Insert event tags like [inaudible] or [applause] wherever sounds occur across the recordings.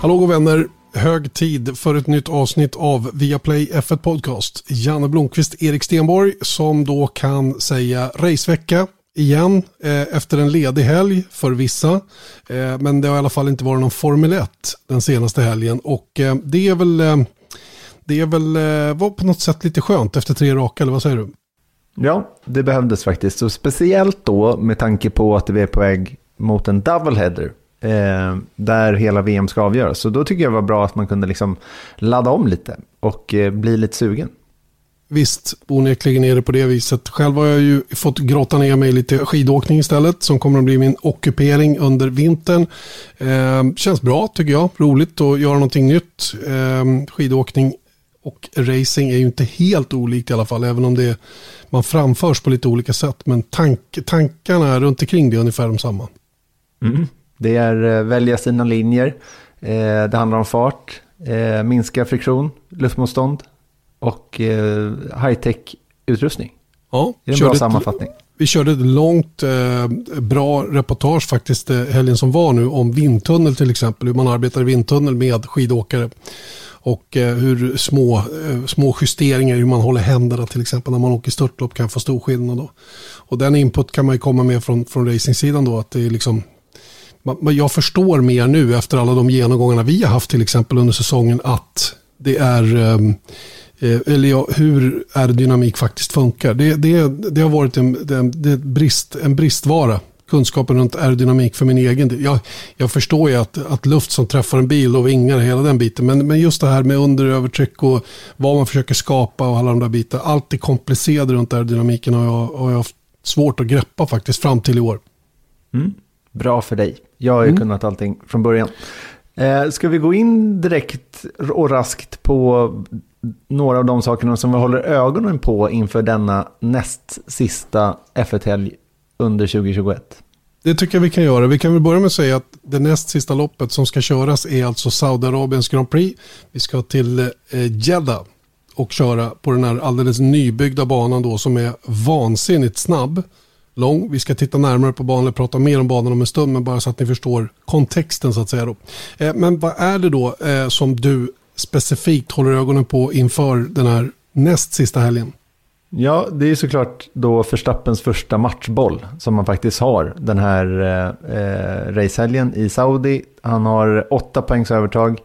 Hallå och vänner! Hög tid för ett nytt avsnitt av Viaplay F1 Podcast. Janne Blomqvist, Erik Stenborg som då kan säga racevecka igen eh, efter en ledig helg för vissa. Eh, men det har i alla fall inte varit någon Formel 1 den senaste helgen och eh, det är väl eh, det är väl eh, var på något sätt lite skönt efter tre raka, eller vad säger du? Ja, det behövdes faktiskt. Och speciellt då med tanke på att vi är på väg mot en doubleheader. Eh, där hela VM ska avgöras. Så då tycker jag det var bra att man kunde liksom ladda om lite och eh, bli lite sugen. Visst, onekligen är det på det viset. Själv har jag ju fått grotta ner mig lite skidåkning istället som kommer att bli min ockupering under vintern. Eh, känns bra tycker jag, roligt att göra någonting nytt. Eh, skidåkning och racing är ju inte helt olikt i alla fall, även om det man framförs på lite olika sätt. Men tank, tankarna runt omkring det är ungefär de samma. Mm. Det är eh, välja sina linjer, eh, det handlar om fart, eh, minska friktion, luftmotstånd och high-tech-utrustning. Ja, det är en bra sammanfattning. Vi körde ett långt, eh, bra reportage faktiskt helgen som var nu om vindtunnel till exempel. Hur man arbetar i vindtunnel med skidåkare. Och eh, hur små, eh, små justeringar, hur man håller händerna till exempel när man åker störtlopp kan få stor skillnad. Då. Och den input kan man ju komma med från, från racingsidan då. Att det är liksom, jag förstår mer nu efter alla de genomgångarna vi har haft till exempel under säsongen att det är ehm, eh, eller ja, hur aerodynamik faktiskt funkar. Det, det, det har varit en, det, brist, en bristvara kunskapen runt aerodynamik för min egen del. Jag, jag förstår ju att, att luft som träffar en bil och vingar hela den biten. Men, men just det här med underövertryck och vad man försöker skapa och alla de där bitarna. Allt det komplicerade runt aerodynamiken har jag, har jag haft svårt att greppa faktiskt fram till i år. Mm. Bra för dig. Jag har ju mm. kunnat allting från början. Eh, ska vi gå in direkt och raskt på några av de sakerna som vi håller ögonen på inför denna näst sista F1-helg under 2021? Det tycker jag vi kan göra. Vi kan väl börja med att säga att det näst sista loppet som ska köras är alltså Saudiarabiens Grand Prix. Vi ska till eh, Jeddah och köra på den här alldeles nybyggda banan då som är vansinnigt snabb lång. Vi ska titta närmare på banan och prata mer om banan om en stund, men bara så att ni förstår kontexten så att säga. Då. Eh, men vad är det då eh, som du specifikt håller ögonen på inför den här näst sista helgen? Ja, det är såklart då Förstappens första matchboll som man faktiskt har den här eh, eh, racehelgen i Saudi. Han har åtta poängs övertag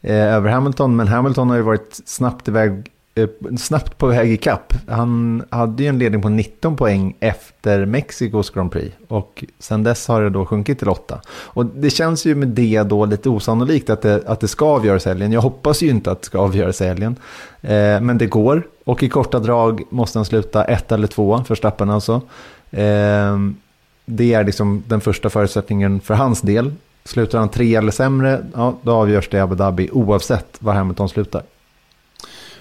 eh, över Hamilton, men Hamilton har ju varit snabbt iväg Eh, snabbt på väg i kapp. Han hade ju en ledning på 19 poäng efter Mexikos Grand Prix. Och sen dess har det då sjunkit till 8. Och det känns ju med det då lite osannolikt att det, att det ska avgöras helgen. Jag hoppas ju inte att det ska avgöras helgen. Eh, men det går. Och i korta drag måste han sluta ett eller två, för Stappen alltså. Eh, det är liksom den första förutsättningen för hans del. Slutar han tre eller sämre, ja, då avgörs det i Abu Dhabi oavsett var Hamilton slutar.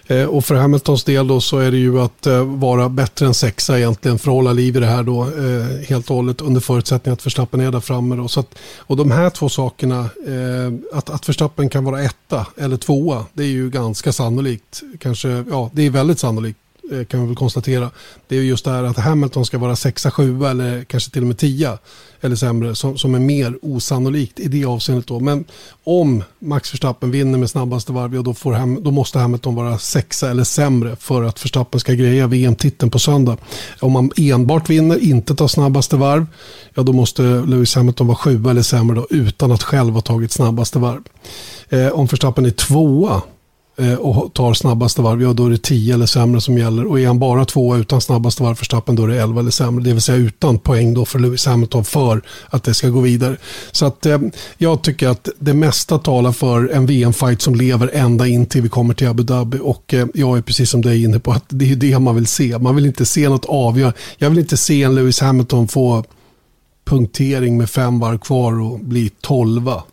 Eh, och för Hamiltons del då så är det ju att eh, vara bättre än sexa egentligen för att hålla liv i det här då eh, helt och hållet under förutsättning att Verstappen är där framme. Då. Så att, och de här två sakerna, att, att Verstappen kan vara etta eller tvåa, det är ju ganska sannolikt. Kanske, ja det är väldigt sannolikt Eh, kan vi väl konstatera. Det är just det här att Hamilton ska vara 6 7 eller kanske till och med 10 eller sämre som, som är mer osannolikt i det avseendet då. Men om Max Verstappen vinner med snabbaste varv, ja, då, får Ham, då måste Hamilton vara 6 eller sämre för att Verstappen ska greja VM-titeln på söndag. Om man enbart vinner, inte tar snabbaste varv, ja då måste Lewis Hamilton vara 7 eller sämre då, utan att själv ha tagit snabbaste varv. Eh, om Verstappen är tvåa Eh, och tar snabbaste varv, ja då är det 10 eller sämre som gäller. Och är han bara två utan snabbaste varv för Stappen då är det 11 eller sämre. Det vill säga utan poäng då för Lewis Hamilton för att det ska gå vidare. Så att eh, jag tycker att det mesta talar för en VM-fight som lever ända in till vi kommer till Abu Dhabi. Och eh, jag är precis som dig inne på att det är det man vill se. Man vill inte se något avgörande. Jag vill inte se en Lewis Hamilton få punktering med fem varv kvar och bli tolva.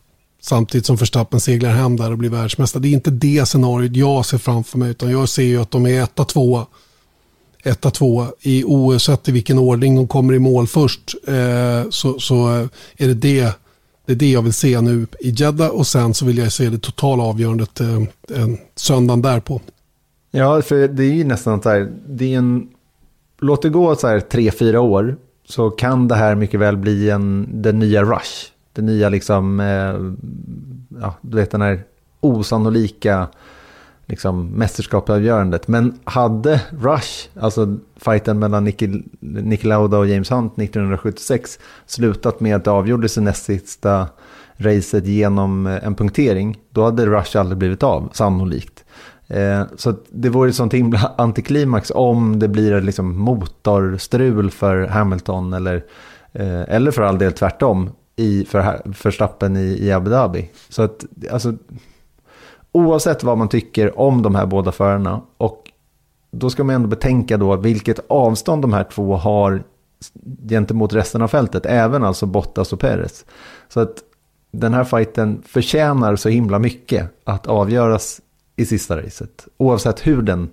Samtidigt som Verstappen seglar hem där och blir världsmästare. Det är inte det scenariot jag ser framför mig. Utan jag ser ju att de är etta, tvåa. Etta, tvåa. I oavsett i vilken ordning de kommer i mål först. Eh, så, så är det det. Det är det jag vill se nu i Jeddah. Och sen så vill jag se det totala avgörandet eh, en söndagen därpå. Ja, för det är ju nästan så här. Det är en, låt det gå så här tre, fyra år. Så kan det här mycket väl bli en, den nya Rush det nya liksom, eh, ja, du vet den här osannolika liksom, mästerskapsavgörandet. Men hade Rush, alltså fighten mellan Nicky, Nicky Lauda och James Hunt 1976, slutat med att det avgjordes i näst sista racet genom eh, en punktering, då hade Rush aldrig blivit av, sannolikt. Eh, så det vore ett sånt himla [laughs] antiklimax om det blir liksom motorstrul för Hamilton eller, eh, eller för all del tvärtom i, för, Stappen i, i Abu Dhabi. Så att, alltså, oavsett vad man tycker om de här båda förarna och då ska man ändå betänka då vilket avstånd de här två har gentemot resten av fältet, även alltså Bottas och Perez. Så att den här fighten förtjänar så himla mycket att avgöras i sista racet. Oavsett hur den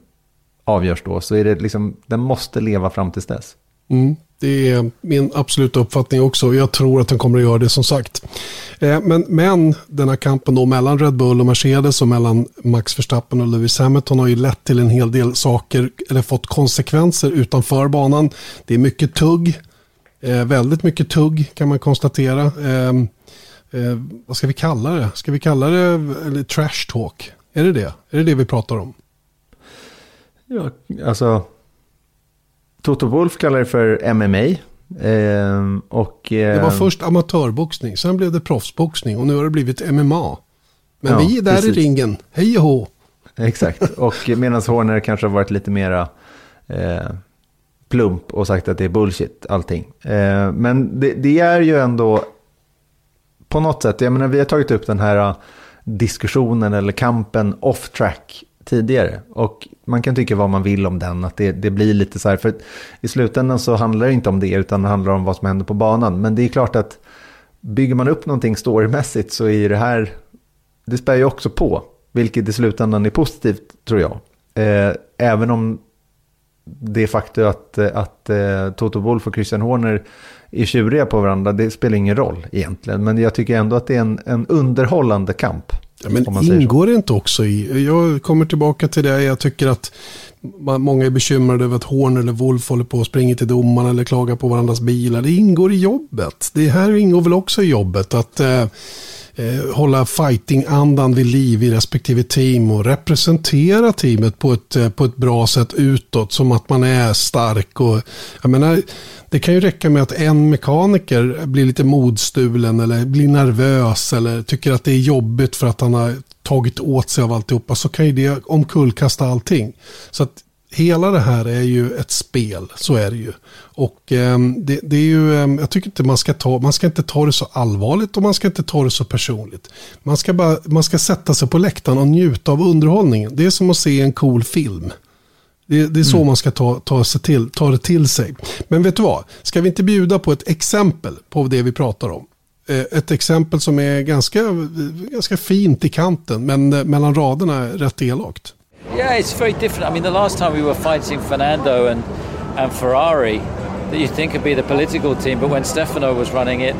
avgörs då så är det liksom, den måste leva fram tills dess. Mm, det är min absoluta uppfattning också. Jag tror att den kommer att göra det som sagt. Eh, men, men den här kampen då mellan Red Bull och Mercedes och mellan Max Verstappen och Lewis Hamilton har ju lett till en hel del saker eller fått konsekvenser utanför banan. Det är mycket tugg, eh, väldigt mycket tugg kan man konstatera. Ehm, eh, vad ska vi kalla det? Ska vi kalla det eller trash talk? Är det det? Är det det vi pratar om? Ja, alltså Toto Wolf kallar det för MMA. Eh, och, eh, det var först amatörboxning, sen blev det proffsboxning och nu har det blivit MMA. Men ja, vi är där precis. i ringen, hej och hå. Exakt, och [laughs] medan Horner kanske har varit lite mera eh, plump och sagt att det är bullshit allting. Eh, men det, det, är ju ändå på något sätt, jag menar vi har tagit upp den här diskussionen eller kampen off track tidigare. Och man kan tycka vad man vill om den, att det, det blir lite så här, för i slutändan så handlar det inte om det, utan det handlar om vad som händer på banan. Men det är klart att bygger man upp någonting storymässigt så är det här, det spär ju också på, vilket i slutändan är positivt tror jag. Eh, även om det faktum att, att eh, Toto Wolff och Christian Horner är tjuriga på varandra, det spelar ingen roll egentligen. Men jag tycker ändå att det är en, en underhållande kamp. Ja, men ingår det inte också i, jag kommer tillbaka till det, jag tycker att många är bekymrade över att Horn eller Wolf håller på att springa till domaren eller klagar på varandras bilar. Det ingår i jobbet. Det här ingår väl också i jobbet. Att eh, eh, hålla fighting-andan vid liv i respektive team och representera teamet på ett, eh, på ett bra sätt utåt. Som att man är stark. Och, jag menar, det kan ju räcka med att en mekaniker blir lite modstulen eller blir nervös eller tycker att det är jobbigt för att han har tagit åt sig av alltihopa så kan ju det omkullkasta allting. Så att hela det här är ju ett spel, så är det ju. Och eh, det, det, är ju, eh, jag tycker inte man ska ta, man ska inte ta det så allvarligt och man ska inte ta det så personligt. Man ska, bara, man ska sätta sig på läktaren och njuta av underhållningen. Det är som att se en cool film. Det, det är så mm. man ska ta, ta, sig till, ta det till sig. Men vet du vad? Ska vi inte bjuda på ett exempel på det vi pratar om? Eh, ett exempel som är ganska, ganska fint i kanten, men eh, mellan raderna rätt elakt. Yeah, it's very different. I mean, the last time we were fighting Fernando and, and Ferrari, that you think would be the political team, but when Stefano was running it,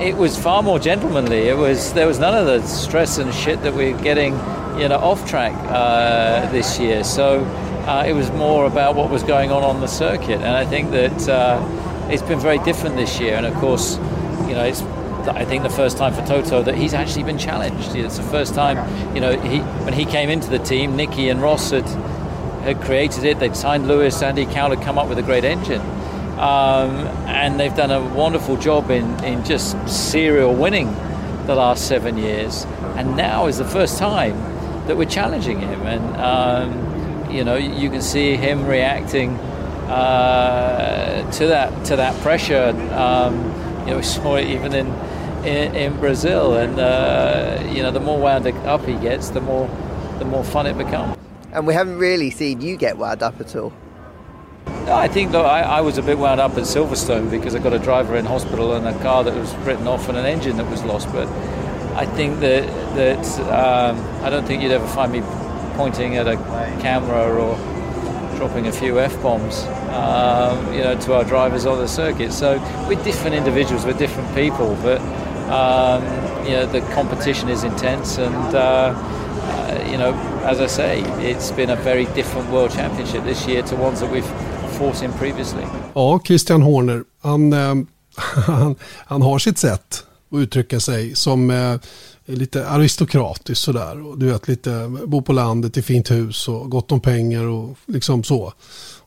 it was far more gentlemanly. It was there was none of the stress and shit that we're getting, you know, off track uh, this year. So uh, it was more about what was going on on the circuit, and I think that uh, it's been very different this year. And of course, you know, it's I think the first time for Toto that he's actually been challenged. It's the first time, you know, he when he came into the team, Nicky and Ross had had created it. They'd signed Lewis, Andy Cowell had come up with a great engine. Um, and they've done a wonderful job in, in just serial winning the last seven years. And now is the first time that we're challenging him. And um, you know, you can see him reacting uh, to that to that pressure. Um, you know, we saw it even in in, in Brazil, and uh, you know, the more wound up he gets, the more the more fun it becomes. And we haven't really seen you get wound up at all. No, I think look, I, I, was a bit wound up at Silverstone because I got a driver in hospital and a car that was written off and an engine that was lost. But I think that that um, I don't think you'd ever find me pointing at a camera or dropping a few f bombs, um, you know, to our drivers on the circuit. So we're different individuals, we're different people, but um, you know the competition is intense, and uh, uh, you know, as I say, it's been a very different World Championship this year to ones that we've fought in previously. Ja, Christian Horner, han, um, [laughs] han, han har sitt sätt att uttrycka sig som eh, lite aristokratiskt sådär. Och du vet, lite bo på landet i fint hus och gott om pengar och liksom så.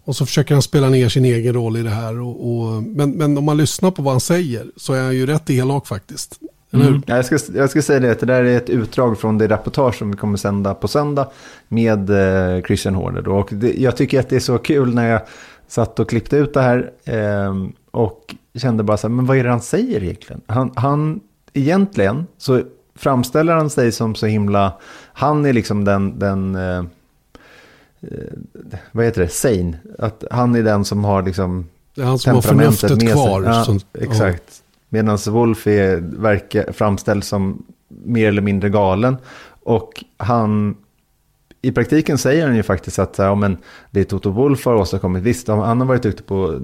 Och så försöker han spela ner sin egen roll i det här. Och, och, men, men om man lyssnar på vad han säger så är han ju rätt elak faktiskt. Mm. Jag, ska, jag ska säga det, att det där är ett utdrag från det reportage som vi kommer sända på söndag med eh, Christian Horner. Och det, jag tycker att det är så kul när jag satt och klippte ut det här eh, och kände bara så här, men vad är det han säger egentligen? Han, han egentligen så framställer han sig som så himla, han är liksom den, den eh vad heter det, sane. Att han är den som har liksom det är han som har förnuftet kvar. Ja, som, exakt. Ja. Medan Wolf är, verkar, framställs som mer eller mindre galen. Och han, i praktiken säger han ju faktiskt att ja, men det Toto Wolf har åstadkommit, visst, han har varit duktig på,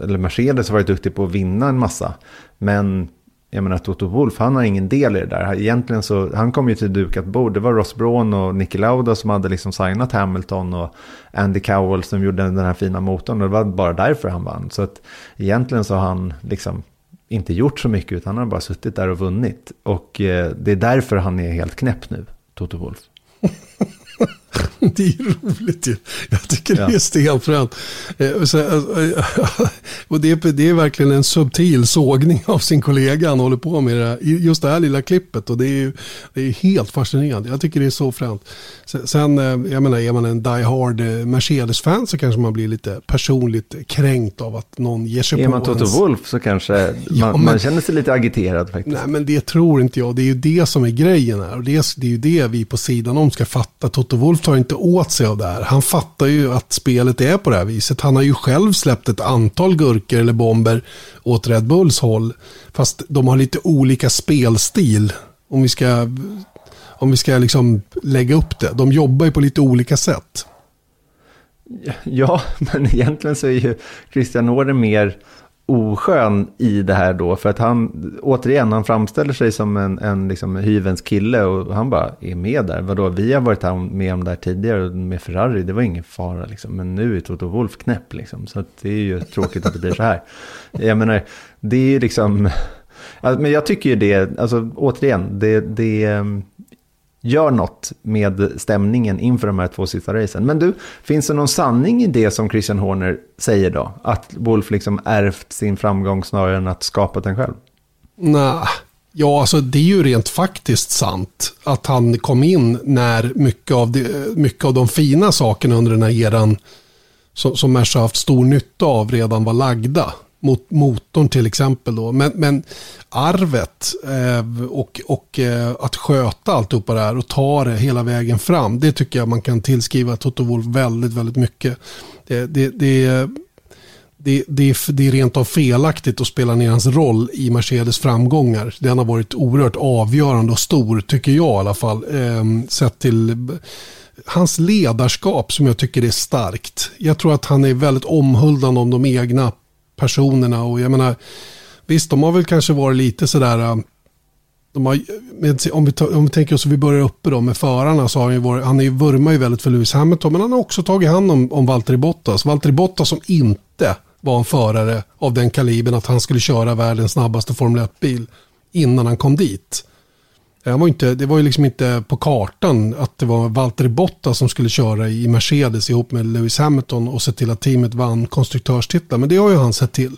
eller Mercedes har varit duktig på att vinna en massa. Men jag menar Toto Wolf, han har ingen del i det där. Egentligen så, han kom ju till dukat bord. Det var Ross Braun och Nicky Lauda som hade liksom signat Hamilton och Andy Cowell som gjorde den här fina motorn. Och det var bara därför han vann. Så att egentligen så har han liksom inte gjort så mycket utan han har bara suttit där och vunnit. Och eh, det är därför han är helt knäpp nu, Toto Wolf. [laughs] [laughs] det är roligt ju. Jag tycker ja. det är stelfränt. Eh, eh, [laughs] och det är, det är verkligen en subtil sågning av sin kollega han håller på med. Det just det här lilla klippet. Och det är, det är helt fascinerande. Jag tycker det är så fränt. Sen, eh, jag menar, är man en Die Hard Mercedes-fan så kanske man blir lite personligt kränkt av att någon ger sig är på man Toto ens... Wolf så kanske [laughs] man, ja, men... man, känner sig lite agiterad faktiskt. Nej, men det tror inte jag. Det är ju det som är grejen här. Och det, det är ju det vi på sidan om ska fatta. Toto Wolf tar inte åt sig av det här. Han fattar ju att spelet är på det här viset. Han har ju själv släppt ett antal gurkor eller bomber åt Red Bulls håll. Fast de har lite olika spelstil. Om vi ska, om vi ska liksom lägga upp det. De jobbar ju på lite olika sätt. Ja, [laughs] men egentligen så är ju Christian Norder mer oskön i det här då. För att han, återigen, han framställer sig som en, en liksom hyvens kille och han bara är med där. Vadå, vi har varit med om det här tidigare med Ferrari, det var ingen fara liksom. Men nu är Toto Wolf knäpp liksom. Så det är ju tråkigt att det blir så här. [laughs] Jag menar, det är ju liksom... Men jag tycker ju det, alltså återigen, det, det, gör något med stämningen inför de här två sista racen. Men du, finns det någon sanning i det som Christian Horner säger då? Att Wolf liksom ärvt sin framgång snarare än att skapa den själv? Nej, ja alltså det är ju rent faktiskt sant att han kom in när mycket av, det, mycket av de fina sakerna under den här eran som, som Merca haft stor nytta av redan var lagda mot motorn till exempel. Då. Men, men arvet eh, och, och eh, att sköta alltihopa det här och ta det hela vägen fram. Det tycker jag man kan tillskriva Toto Wolf väldigt, väldigt mycket. Det, det, det, det, det, det är rent av felaktigt att spela ner hans roll i Mercedes framgångar. Den har varit oerhört avgörande och stor, tycker jag i alla fall. Eh, sett till hans ledarskap som jag tycker är starkt. Jag tror att han är väldigt omhuldande om de egna personerna. Och jag menar, visst, de har väl kanske varit lite sådär... Äh, de har, om, vi tar, om vi tänker oss att vi börjar uppe då med förarna så har han ju varit, han är ju vurmar ju väldigt för Lewis Hamilton men han har också tagit hand om, om Valtteri Bottas. Valtteri Bottas som inte var en förare av den kalibern att han skulle köra världens snabbaste Formel 1-bil innan han kom dit. Det var, inte, det var ju liksom inte på kartan att det var Valtteri Bottas som skulle köra i Mercedes ihop med Lewis Hamilton och se till att teamet vann konstruktörstitlar. Men det har ju han sett till.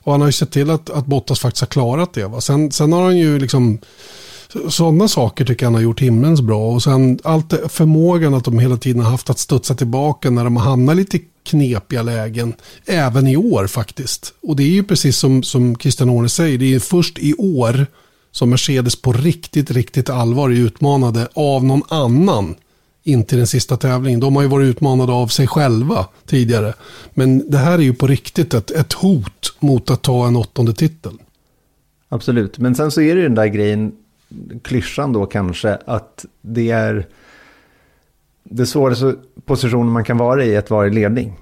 Och han har ju sett till att, att Bottas faktiskt har klarat det. Va? Sen, sen har han ju liksom sådana saker tycker jag han har gjort himlens bra. Och sen allt det, förmågan att de hela tiden har haft att studsa tillbaka när de har hamnat lite knepiga lägen. Även i år faktiskt. Och det är ju precis som, som Christian Horner säger. Det är först i år som Mercedes på riktigt, riktigt allvar är utmanade av någon annan in till den sista tävlingen. De har ju varit utmanade av sig själva tidigare. Men det här är ju på riktigt ett, ett hot mot att ta en åttonde titel. Absolut, men sen så är det ju den där grejen, klyschan då kanske, att det är det svåraste positionen man kan vara i att vara i ledning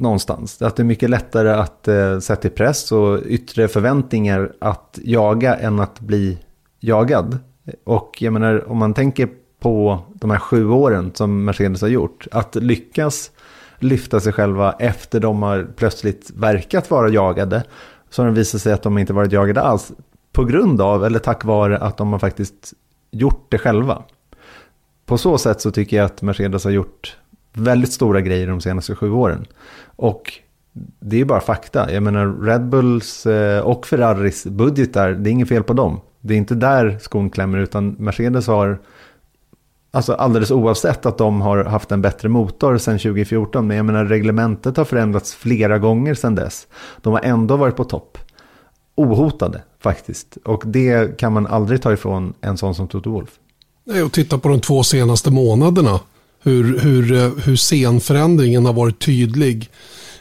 någonstans. Att det är mycket lättare att eh, sätta i press och yttre förväntningar att jaga än att bli jagad. Och jag menar, om man tänker på de här sju åren som Mercedes har gjort, att lyckas lyfta sig själva efter de har plötsligt verkat vara jagade, så har det visat sig att de inte varit jagade alls. På grund av, eller tack vare att de har faktiskt gjort det själva. På så sätt så tycker jag att Mercedes har gjort väldigt stora grejer de senaste sju åren. Och det är bara fakta. Jag menar Red Bulls eh, och Ferraris budgetar, det är inget fel på dem. Det är inte där skon klämmer utan Mercedes har, alltså alldeles oavsett att de har haft en bättre motor sedan 2014, men jag menar reglementet har förändrats flera gånger sedan dess. De har ändå varit på topp. Ohotade faktiskt. Och det kan man aldrig ta ifrån en sån som Toto Wolf. Nej, och titta på de två senaste månaderna. Hur, hur, eh, hur scenförändringen har varit tydlig.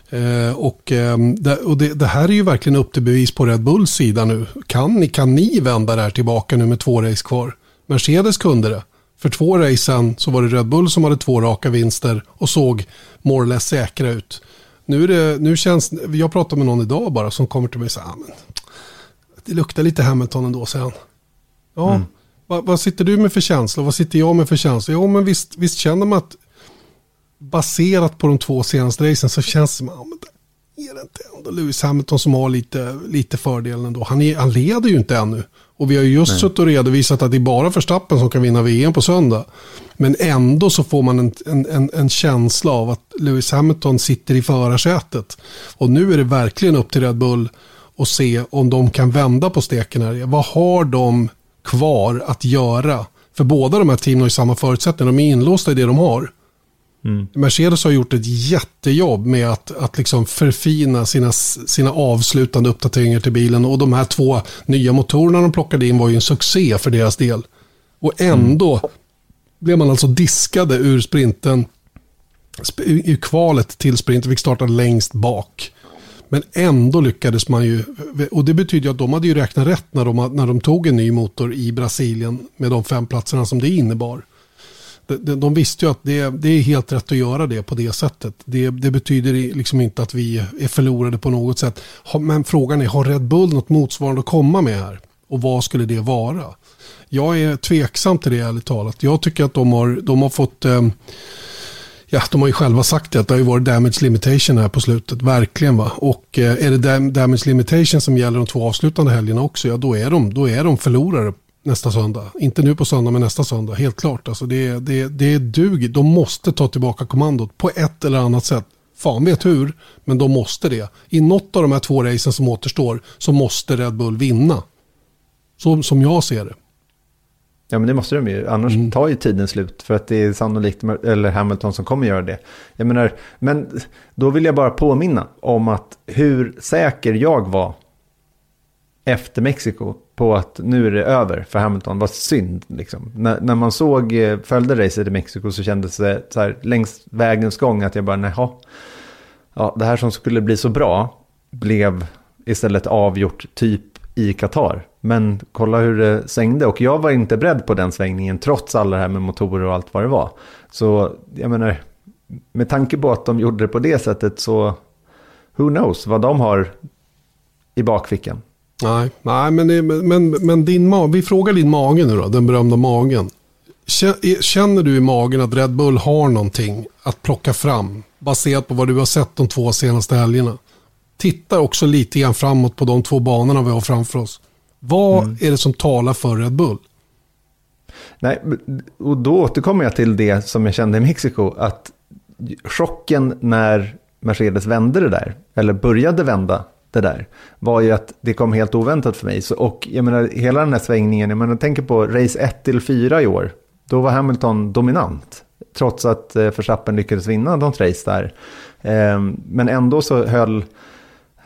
Eh, och, eh, det, och det, det, här är ju verkligen upp till bevis på Red Bulls sida nu. Kan ni, kan ni vända det här tillbaka nu med två race kvar? Mercedes kunde det. För två race sen så var det Red Bull som hade två raka vinster och såg more or less säkra ut. Nu, är det, nu känns, jag pratade med någon idag bara som kommer till mig och säger, ah, men, det luktar lite Hamilton ändå, säger han. Ja, mm vad, vad, sitter du med för känsla? Vad sitter jag med för känsla? Jo, men visst, visst känner man att baserat på de två senaste racen så känns det som att är det inte ändå Lewis Hamilton som har lite, lite fördelen ändå. Han, är, han leder ju inte ännu. Och vi har ju just Nej. suttit och redovisat att det är bara Verstappen som kan vinna VM på söndag. Men ändå så får man en, en, en, en känsla av att Lewis Hamilton sitter i förarsätet. Och nu är det verkligen upp till Red Bull att se om de kan vända på steken här. Vad har de kvar att göra? För båda de här teamen har ju samma förutsättningar. De är inlåsta i det de har. Mm. Mercedes har gjort ett jättejobb med att, att liksom förfina sina, sina avslutande uppdateringar till bilen. Och de här två nya motorerna de plockade in var ju en succé för deras del. Och ändå mm. blev man alltså diskade ur sprinten, ur kvalet till sprinten, fick starta längst bak. Men ändå lyckades man ju, och det betyder att de hade ju räknat rätt när de, när de tog en ny motor i Brasilien med de fem platserna som det innebar de, de visste ju att det, det, är helt rätt att göra det på det sättet. Det, det, betyder liksom inte att vi är förlorade på något sätt. Men frågan är, har Red Bull något motsvarande att komma med här? Och vad skulle det vara? Jag är tveksam till det ärligt talat. Jag tycker att de har, de har fått eh, Ja, de har ju själva sagt det, att det har ju varit damage limitation här på slutet, verkligen. va. Och eh, är det damage limitation som gäller de två avslutande helgerna också, ja då är de, då är de förlorare nästa söndag. Inte nu på söndag, men nästa söndag. Helt klart. Alltså det, det, det duger. De måste ta tillbaka kommandot på ett eller annat sätt. Fan vet hur, men de måste det. I något av de här två racen som återstår så måste Red Bull vinna. Så som jag ser det. Ja men det måste de ju, annars mm. tar ju tiden slut. För att det är sannolikt eller Hamilton som kommer göra det. Jag menar, men då vill jag bara påminna om att hur säker jag var efter Mexiko på att nu är det över för Hamilton. Vad synd liksom. När, när man såg, eh, följde racet i Mexiko så kändes det så här längs vägens gång att jag bara, nej, ja, det här som skulle bli så bra blev istället avgjort typ i Qatar. Men kolla hur det svängde och jag var inte beredd på den svängningen trots alla det här med motorer och allt vad det var. Så jag menar, med tanke på att de gjorde det på det sättet så who knows vad de har i bakfickan. Nej, nej men, men, men din vi frågar din mage nu då, den berömda magen. Känner du i magen att Red Bull har någonting att plocka fram baserat på vad du har sett de två senaste helgerna? Titta också lite grann framåt på de två banorna vi har framför oss. Vad mm. är det som talar för Red Bull? Nej, och då återkommer jag till det som jag kände i Mexiko. Att chocken när Mercedes vände det där, eller började vända det där, var ju att det kom helt oväntat för mig. Så, och jag menar, hela den här svängningen, jag menar, tänker på race 1 till 4 i år, då var Hamilton dominant. Trots att eh, Verstappen lyckades vinna något race där. Eh, men ändå så höll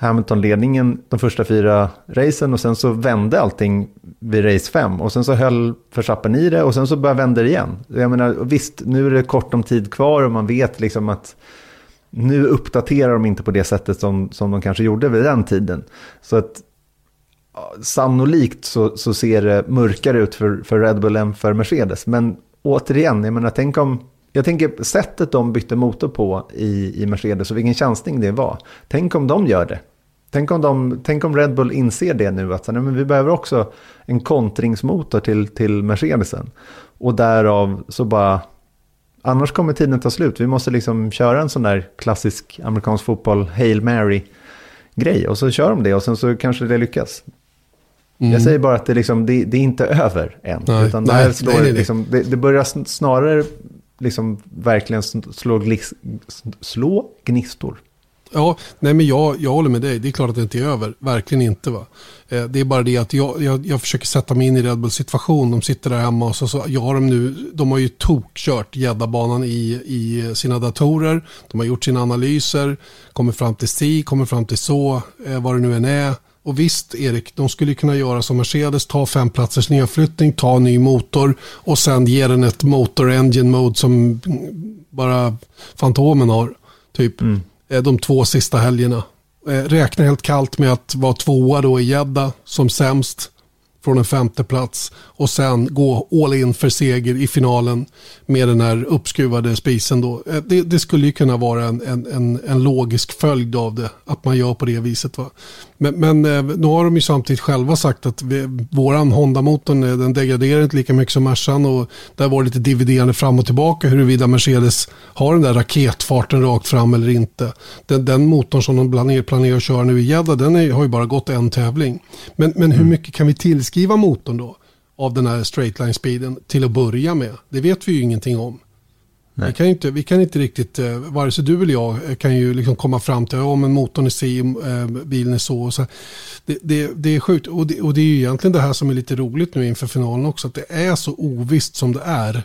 Hamilton ledningen de första fyra racen och sen så vände allting vid race 5 och sen så höll Verstappen i det och sen så började vända det igen. Jag menar, visst, nu är det kort om tid kvar och man vet liksom att nu uppdaterar de inte på det sättet som, som de kanske gjorde vid den tiden. Så att sannolikt så, så ser det mörkare ut för, för Red Bull än för Mercedes. Men återigen, jag menar, tänk om, jag tänker sättet de bytte motor på i, i Mercedes och vilken chansning det var. Tänk om de gör det. Tänk om, de, tänk om Red Bull inser det nu, att nej, men vi behöver också en kontringsmotor till, till Mercedesen. Och därav så bara Annars kommer tiden ta slut. Vi måste liksom köra en sån där klassisk amerikansk fotboll, Hail Mary-grej. Och så kör de det och sen så kanske det lyckas. Jag säger bara att det, liksom, det, det är inte över än. Nej, utan det, nej, här slår, nej, nej. Liksom, det, det börjar snarare liksom verkligen slå, slå gnistor. Ja, nej men jag, jag håller med dig. Det är klart att det inte är över. Verkligen inte. va. Eh, det är bara det att jag, jag, jag försöker sätta mig in i Red Bulls situation. De sitter där hemma och så, så jag har de nu, de har ju tokkört gäddabanan i, i sina datorer. De har gjort sina analyser, Kommer fram till si, kommer fram till så, eh, vad det nu än är. Och visst Erik, de skulle kunna göra som Mercedes, ta fem platsers nedflyttning, ta en ny motor och sen ge den ett motor engine mode som bara Fantomen har. Typ Mm. Eh, de två sista helgerna. Eh, Räkna helt kallt med att vara tvåa då i Jeddah som sämst från en femte plats och sen gå all in för seger i finalen med den här uppskruvade spisen då. Eh, det, det skulle ju kunna vara en, en, en, en logisk följd av det, att man gör på det viset. Va? Men, men eh, nu har de ju samtidigt själva sagt att vi, våran Honda-motorn eh, den degraderar inte lika mycket som Mercan och där var det lite dividerande fram och tillbaka huruvida Mercedes har den där raketfarten rakt fram eller inte. Den, den motorn som de planerar, planerar att köra nu i Jeddah den är, har ju bara gått en tävling. Men, men hur mycket kan vi tillskriva motorn då? Av den här straight line speeden till att börja med. Det vet vi ju ingenting om. Vi kan, inte, vi kan inte riktigt, eh, vare sig du eller jag eh, kan ju liksom komma fram till om en motorn är si, eh, bilen är så. Så. Det, det, det är sjukt och det, och det är ju egentligen det här som är lite roligt nu inför finalen också. Att det är så ovisst som det är.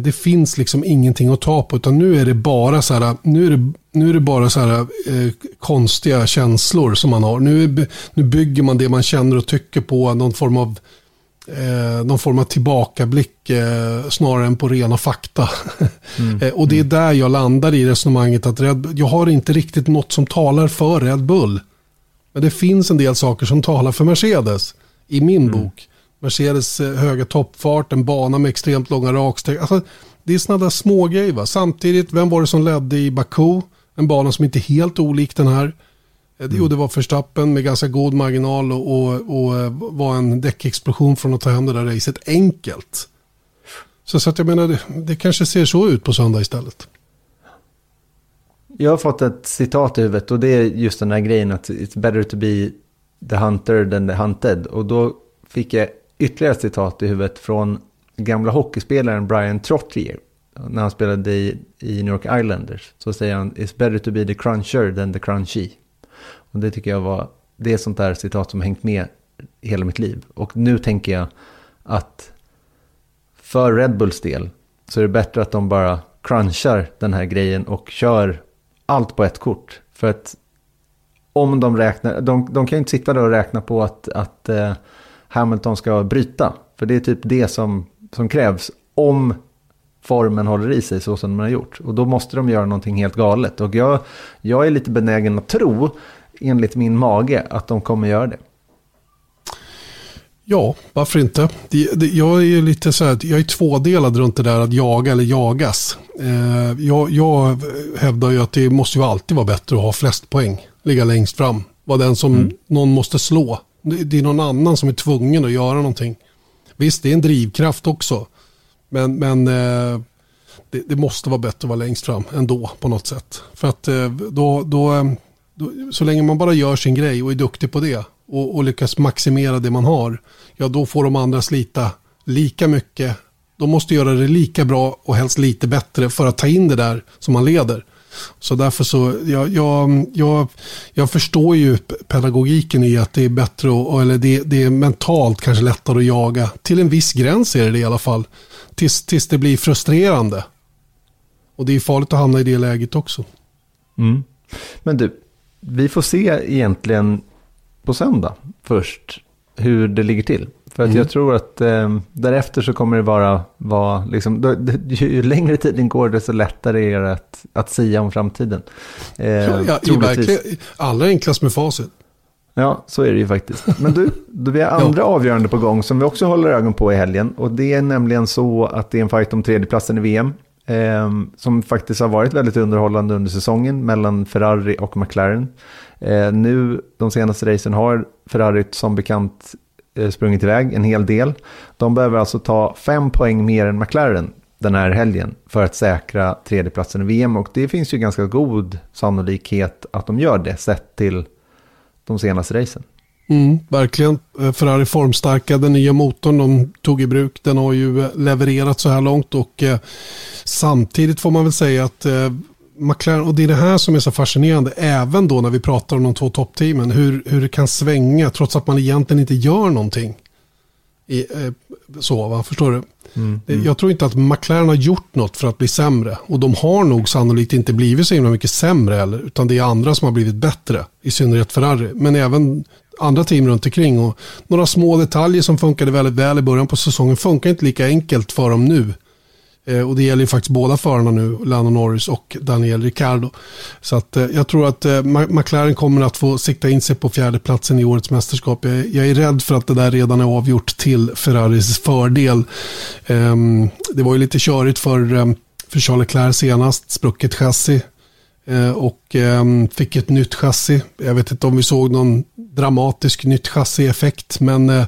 Det finns liksom ingenting att ta på utan nu är det bara så här, nu är det, nu är det bara så här eh, konstiga känslor som man har. Nu, nu bygger man det man känner och tycker på någon form av eh, någon form av tillbakablick eh, snarare än på rena fakta. [laughs] eh, och det är där jag landar i resonemanget att Red, jag har inte riktigt något som talar för Red Bull. Men det finns en del saker som talar för Mercedes i min bok. Mercedes eh, höga toppfart, en bana med extremt långa raksteg. Alltså, det är sådana där små grejer. Va? Samtidigt, vem var det som ledde i Baku? En bana som inte är helt olik den här. Mm. det- Jo, det var Verstappen med ganska god marginal och, och, och eh, var en däckexplosion från att ta hem det där racet enkelt. Så, så att jag menar, det, det kanske ser så ut på söndag istället. Jag har fått ett citat i huvudet och det är just den här grejen att it's better to be the hunter than the hunted. Och då fick jag ytterligare ett citat i huvudet från gamla hockeyspelaren Brian Trottier. När han spelade i, i New York Islanders så säger han it's better to be the cruncher than the crunchy. Och det tycker jag var, det är ett sånt där citat som har hängt med hela mitt liv. Och nu tänker jag att för Red Bulls del så är det bättre att de bara crunchar den här grejen och kör allt på ett kort. För att om de räknar, de, de kan ju inte sitta där och räkna på att, att eh, Hamilton ska bryta. För det är typ det som, som krävs om formen håller i sig så som de har gjort. Och då måste de göra någonting helt galet. Och jag, jag är lite benägen att tro, enligt min mage, att de kommer göra det. Ja, varför inte? Det, det, jag är lite så här, jag är tvådelad runt det där att jaga eller jagas. Eh, jag, jag hävdar ju att det måste ju alltid vara bättre att ha flest poäng. Ligga längst fram. Vara den som någon måste slå. Det, det är någon annan som är tvungen att göra någonting. Visst, det är en drivkraft också. Men, men eh, det, det måste vara bättre att vara längst fram ändå på något sätt. För att eh, då, då, eh, då, så länge man bara gör sin grej och är duktig på det och, och lyckas maximera det man har, ja då får de andra slita lika mycket. De måste göra det lika bra och helst lite bättre för att ta in det där som man leder. Så därför så, jag, jag, jag, jag förstår ju pedagogiken i att det är bättre, och, eller det, det är mentalt kanske lättare att jaga. Till en viss gräns är det det i alla fall. Tills, tills det blir frustrerande. Och det är farligt att hamna i det läget också. Mm. Men du, vi får se egentligen på söndag först hur det ligger till. För att jag tror att eh, därefter så kommer det vara, vara liksom, då, ju längre tiden går desto lättare är det att, att sia om framtiden. Eh, Ja, ja, verkligen, allra enklast med facit. Ja, så är det ju faktiskt. Men du, då vi har [laughs] andra avgörande på gång som vi också håller ögon på i helgen. Och det är nämligen så att det är en fight om tredjeplatsen i VM. Eh, som faktiskt har varit väldigt underhållande under säsongen mellan Ferrari och McLaren. Eh, nu, de senaste racen har Ferrari som bekant eh, sprungit iväg en hel del. De behöver alltså ta fem poäng mer än McLaren den här helgen för att säkra tredjeplatsen i VM. Och det finns ju ganska god sannolikhet att de gör det sett till de senaste racen. Mm, verkligen. Eh, Ferrari formstarka. Den nya motorn de tog i bruk. Den har ju eh, levererat så här långt. Och eh, samtidigt får man väl säga att eh, McLaren, och det är det här som är så fascinerande, även då när vi pratar om de två toppteamen, hur, hur det kan svänga trots att man egentligen inte gör någonting. I, eh, så, va? förstår du? Mm, mm. Jag tror inte att McLaren har gjort något för att bli sämre. Och de har nog sannolikt inte blivit så himla mycket sämre heller. Utan det är andra som har blivit bättre. I synnerhet Ferrari. Men även andra team runt omkring. Och några små detaljer som funkade väldigt väl i början på säsongen funkar inte lika enkelt för dem nu. Eh, och det gäller ju faktiskt båda förarna nu, Lando Norris och Daniel Ricciardo. Så att, eh, jag tror att eh, McLaren kommer att få sikta in sig på fjärdeplatsen i årets mästerskap. Jag, jag, är rädd för att det där redan är avgjort till Ferraris fördel. Ehm, det var ju lite körigt för, ehm, för Charles Leclerc senast, sprucket chassi. Eh, och ehm, fick ett nytt chassi. Jag vet inte om vi såg någon dramatisk nytt chassieffekt men eh,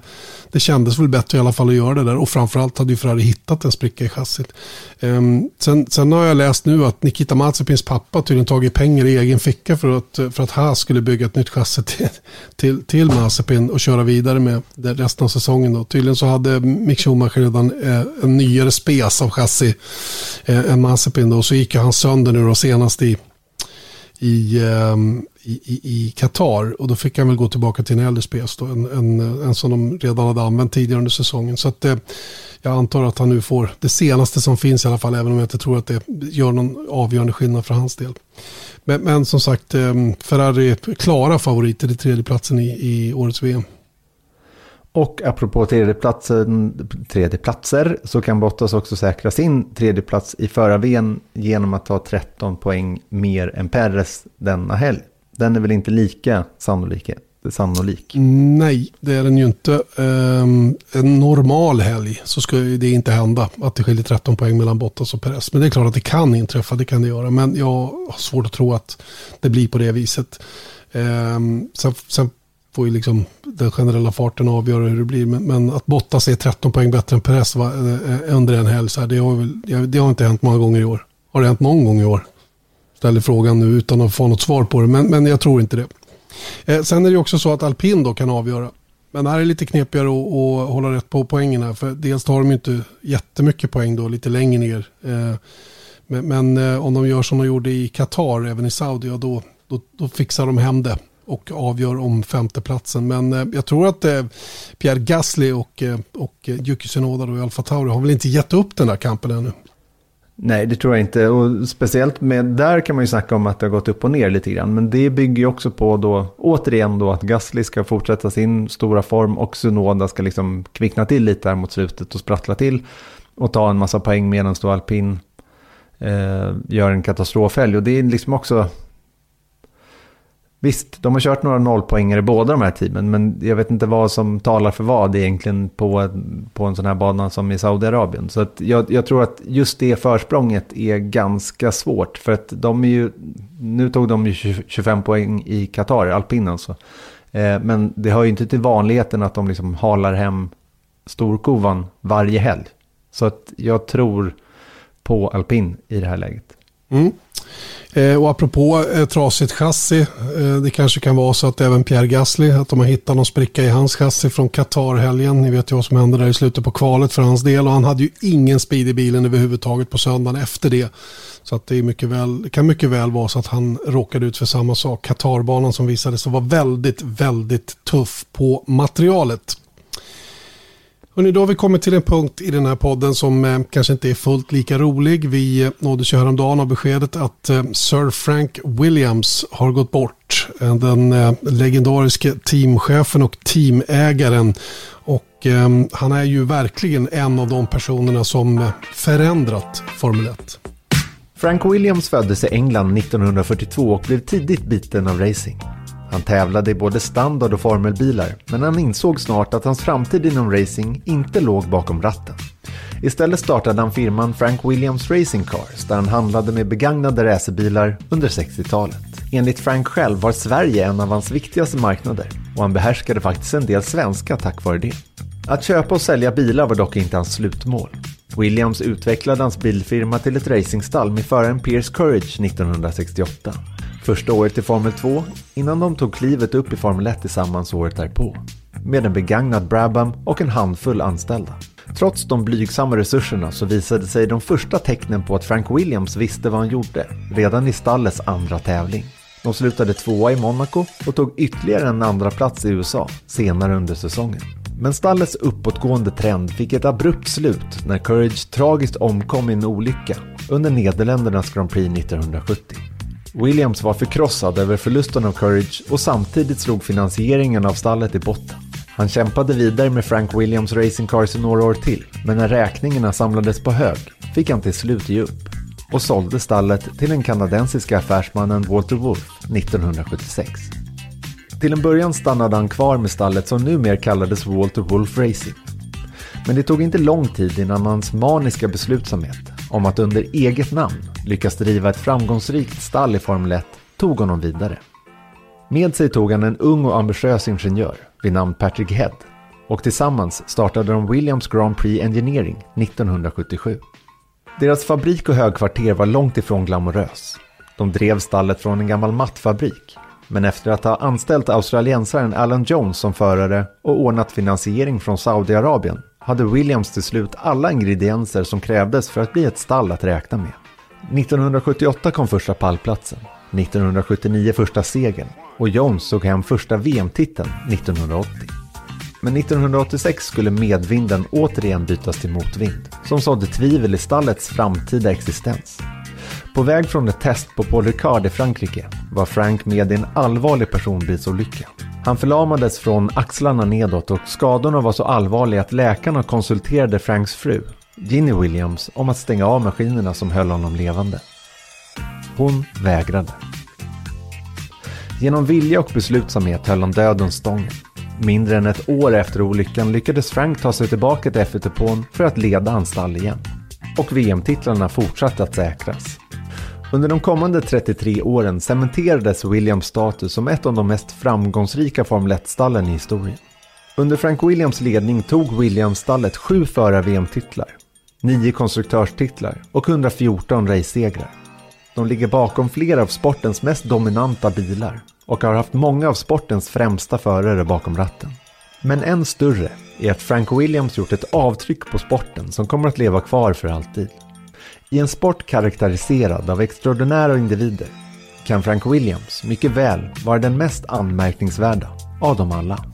det kändes väl bättre i alla fall att göra det där. Och framförallt hade ju Ferrari hittat en spricka i chassit. Ehm, sen, sen har jag läst nu att Nikita Mazepins pappa tydligen tagit pengar i egen ficka för att, för att Haas skulle bygga ett nytt chassi [laughs] till, till, till Mazepin och köra vidare med resten av säsongen. Då. Tydligen så hade Mick Schumacher redan eh, en nyare spes av chassi eh, än Mazepin. Då. Så gick han sönder nu då senast i Ehm, i, i, i Qatar. Och då fick han väl gå tillbaka till en äldre spes, då, en, en, en som de redan hade använt tidigare under säsongen. Så att, eh, jag antar att han nu får det senaste som finns i alla fall, även om jag inte tror att det gör någon avgörande skillnad för hans del. Men, men som sagt, eh, Ferrari är klara favoriter i tredjeplatsen i, i årets VM. Och apropå tredjeplatsen, tredjeplatser så kan Bottas också säkra sin tredjeplats i förarven genom att ta 13 poäng mer än Perres denna helg. Den är väl inte lika sannolik? sannolik? Nej, det är den ju inte. Um, en normal helg så ska det inte hända att det skiljer 13 poäng mellan Bottas och Perez. Men det är klart att det kan inträffa, det kan det göra. Men jag har svårt att tro att det blir på det viset. Um, sen, sen får ju liksom den generella farten avgöra hur det blir. Men, men att Bottas är 13 poäng bättre än Perez va, eh, under en helg, så här, det, har väl, det har inte hänt många gånger i år. Har det hänt någon gång i år? Ställer frågan nu utan att få något svar på det, men, men jag tror inte det. Eh, sen är det också så att alpin då kan avgöra. Men det här är lite knepigare att, att hålla rätt på poängen här. För dels tar de inte jättemycket poäng då, lite längre ner. Eh, men, men eh, om de gör som de gjorde i Qatar, även i Saudi, då, då, då fixar de hem det och avgör om femteplatsen. Men eh, jag tror att eh, Pierre Gasly och, eh, och eh, Yuki Tsunoda och Alfa Tauri har väl inte gett upp den där kampen ännu. Nej, det tror jag inte. Och speciellt med, där kan man ju snacka om att det har gått upp och ner lite grann. Men det bygger ju också på då, återigen då, att Gasly ska fortsätta sin stora form och Sunoda ska liksom kvickna till lite här mot slutet och sprattla till. Och ta en massa poäng medan då alpin eh, gör en katastrofhelg. Och det är liksom också, Visst, de har kört några nollpoängare båda de här teamen, men jag vet inte vad som talar för vad egentligen på, på en sån här bana som i Saudiarabien. Så att jag, jag, tror att just det försprånget är ganska svårt, för att de är ju, nu tog de ju 25 poäng i Qatar, alpin alltså. Eh, men det hör ju inte till vanligheten att de liksom halar hem storkovan varje helg. Så att jag tror på alpin i det här läget. Mm. Eh, och apropå eh, trasigt chassi, eh, det kanske kan vara så att även Pierre Gasly, att de har hittat någon spricka i hans chassi från Qatar-helgen. Ni vet ju vad som hände där i slutet på kvalet för hans del och han hade ju ingen speed i bilen överhuvudtaget på söndagen efter det. Så att det, är mycket väl, det kan mycket väl vara så att han råkade ut för samma sak. Qatarbanan som visade sig vara väldigt, väldigt tuff på materialet. Hörrni, då har vi kommit till en punkt i den här podden som eh, kanske inte är fullt lika rolig. Vi eh, nåddes ju häromdagen av beskedet att eh, Sir Frank Williams har gått bort. Eh, den eh, legendariske teamchefen och teamägaren. Och eh, han är ju verkligen en av de personerna som eh, förändrat Formel 1. Frank Williams föddes i England 1942 och blev tidigt biten av racing. Han tävlade i både standard och formelbilar, men han insåg snart att hans framtid inom racing inte låg bakom ratten. Istället startade han firman Frank Williams Racing Cars där han handlade med begagnade racerbilar under 60-talet. Enligt Frank själv var Sverige en av hans viktigaste marknader och han behärskade faktiskt en del svenska tack vare det. Att köpa och sälja bilar var dock inte hans slutmål. Williams utvecklade hans bilfirma till ett racingstall med föraren Pierce Courage 1968 första året i Formel 2 innan de tog klivet upp i Formel 1 tillsammans året därpå. Med en begagnad Brabham och en handfull anställda. Trots de blygsamma resurserna så visade sig de första tecknen på att Frank Williams visste vad han gjorde redan i stallets andra tävling. De slutade tvåa i Monaco och tog ytterligare en andra plats i USA senare under säsongen. Men stallets uppåtgående trend fick ett abrupt slut när Courage tragiskt omkom i en olycka under Nederländernas Grand Prix 1970. Williams var förkrossad över förlusten av Courage och samtidigt slog finansieringen av stallet i botten. Han kämpade vidare med Frank Williams Racing Cars i några år till, men när räkningarna samlades på hög fick han till slut ge upp och sålde stallet till den kanadensiska affärsmannen Walter Wolf 1976. Till en början stannade han kvar med stallet som numera kallades Walter Wolf Racing. Men det tog inte lång tid innan hans maniska beslutsamhet om att under eget namn lyckas driva ett framgångsrikt stall i Formel 1 tog honom vidare. Med sig tog han en ung och ambitiös ingenjör vid namn Patrick Head och tillsammans startade de Williams Grand Prix Engineering 1977. Deras fabrik och högkvarter var långt ifrån glamorös. De drev stallet från en gammal mattfabrik men efter att ha anställt australiensaren Alan Jones som förare och ordnat finansiering från Saudiarabien hade Williams till slut alla ingredienser som krävdes för att bli ett stall att räkna med. 1978 kom första pallplatsen, 1979 första segern och Jones tog hem första VM-titeln 1980. Men 1986 skulle medvinden återigen bytas till motvind, som sådde tvivel i stallets framtida existens. På väg från ett test på Paul Ricard i Frankrike var Frank med i en allvarlig personbilsolycka. Han förlamades från axlarna nedåt och skadorna var så allvarliga att läkarna konsulterade Franks fru, Ginny Williams, om att stänga av maskinerna som höll honom levande. Hon vägrade. Genom vilja och beslutsamhet höll han döden stången. Mindre än ett år efter olyckan lyckades Frank ta sig tillbaka till f för att leda hans stall igen. Och VM-titlarna fortsatte att säkras. Under de kommande 33 åren cementerades Williams status som ett av de mest framgångsrika Formel 1-stallen i historien. Under Frank Williams ledning tog Williams-stallet sju förar-VM-titlar, nio konstruktörstitlar och 114 race-segrar. De ligger bakom flera av sportens mest dominanta bilar och har haft många av sportens främsta förare bakom ratten. Men än större är att Frank Williams gjort ett avtryck på sporten som kommer att leva kvar för alltid. I en sport karaktäriserad av extraordinära individer kan Frank Williams mycket väl vara den mest anmärkningsvärda av dem alla.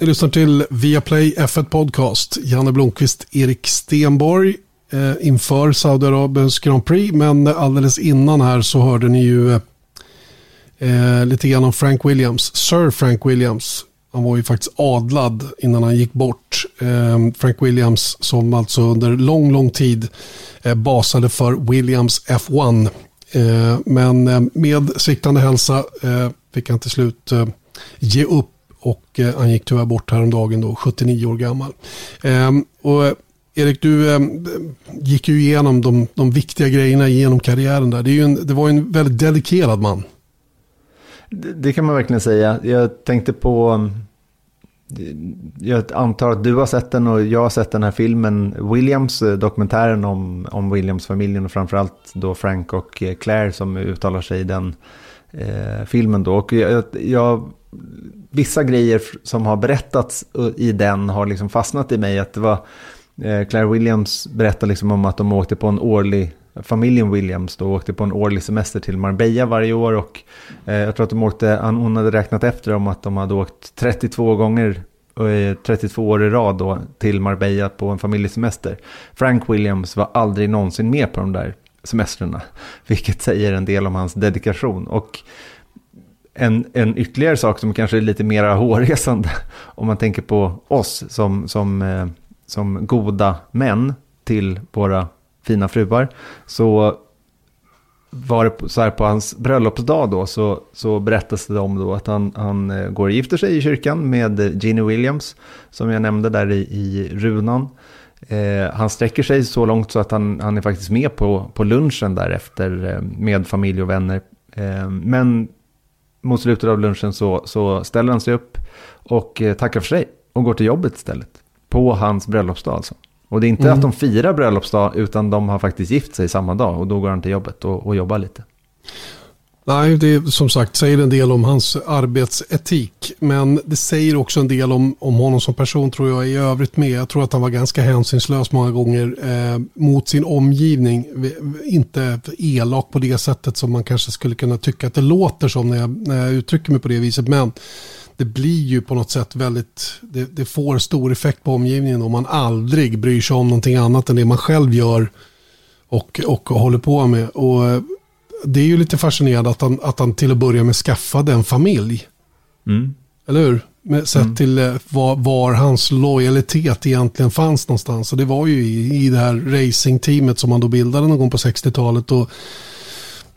Ni lyssnar till Viaplay F1 Podcast. Janne Blomqvist, Erik Stenborg eh, inför Saudiarabiens Grand Prix. Men alldeles innan här så hörde ni ju eh, Eh, lite grann om Frank Williams. Sir Frank Williams. Han var ju faktiskt adlad innan han gick bort. Eh, Frank Williams som alltså under lång, lång tid eh, basade för Williams F1. Eh, men eh, med sviktande hälsa eh, fick han till slut eh, ge upp och eh, han gick tyvärr bort häromdagen då, 79 år gammal. Ehm, och eh, Erik, du gick ju igenom de, de viktiga grejerna genom karriären där. Det, en, det var en väldigt dedikerad man. Det kan man verkligen säga. Jag tänkte på, jag antar att du har sett den och jag har sett den här filmen, Williams, eh, dokumentären om, om Williams-familjen och framförallt då Frank och eh, Claire som uttalar sig i den eh, filmen då. Och jag, jag, vissa grejer som har berättats i den har liksom fastnat i mig. Att det var, eh, Claire Williams berättar liksom om att de åkte på en årlig familjen Williams då åkte på en årlig semester till Marbella varje år och eh, jag tror att de åkte, hon hade räknat efter om att de hade åkt 32 gånger eh, 32 år i rad då till Marbella på en familjesemester. Frank Williams var aldrig någonsin med på de där semestrarna, [laughs] vilket säger en del om hans dedikation. Och en, en ytterligare sak som kanske är lite mer [laughs] hårresande, om man tänker på oss som, som, eh, som goda män till våra fina fruar. Så var det så här på hans bröllopsdag då så, så berättas det om då att han, han eh, går och gifter sig i kyrkan med eh, Ginny Williams som jag nämnde där i, i runan. Eh, han sträcker sig så långt så att han, han är faktiskt med på, på lunchen därefter eh, med familj och vänner. Eh, men mot slutet av lunchen så, så ställer han sig upp och tackar för sig och går till jobbet istället. På hans bröllopsdag alltså. Och det är inte Mm. att de firar bröllopsdag utan de har faktiskt gift sig samma dag och då går han till jobbet och, och jobbar lite. Nej, det är som sagt säger en del om hans arbetsetik. Men det säger också en del om, om honom som person tror jag i övrigt med. Jag tror att han var ganska hänsynslös många gånger eh, mot sin omgivning. Inte elak på det sättet som man kanske skulle kunna tycka att det låter som när jag, när jag uttrycker mig på det viset. Men det blir ju på något sätt väldigt, det, det får stor effekt på omgivningen om man aldrig bryr sig om någonting annat än det man själv gör och, och håller på med. Och eh, det är ju lite fascinerande att han, att han till att börja med skaffade en familj. Mm. Eller hur? Med, sett till eh, var, var hans lojalitet egentligen fanns någonstans. Och det var ju i, i det här racingteamet som han då bildade någon gång på 60-talet. Och,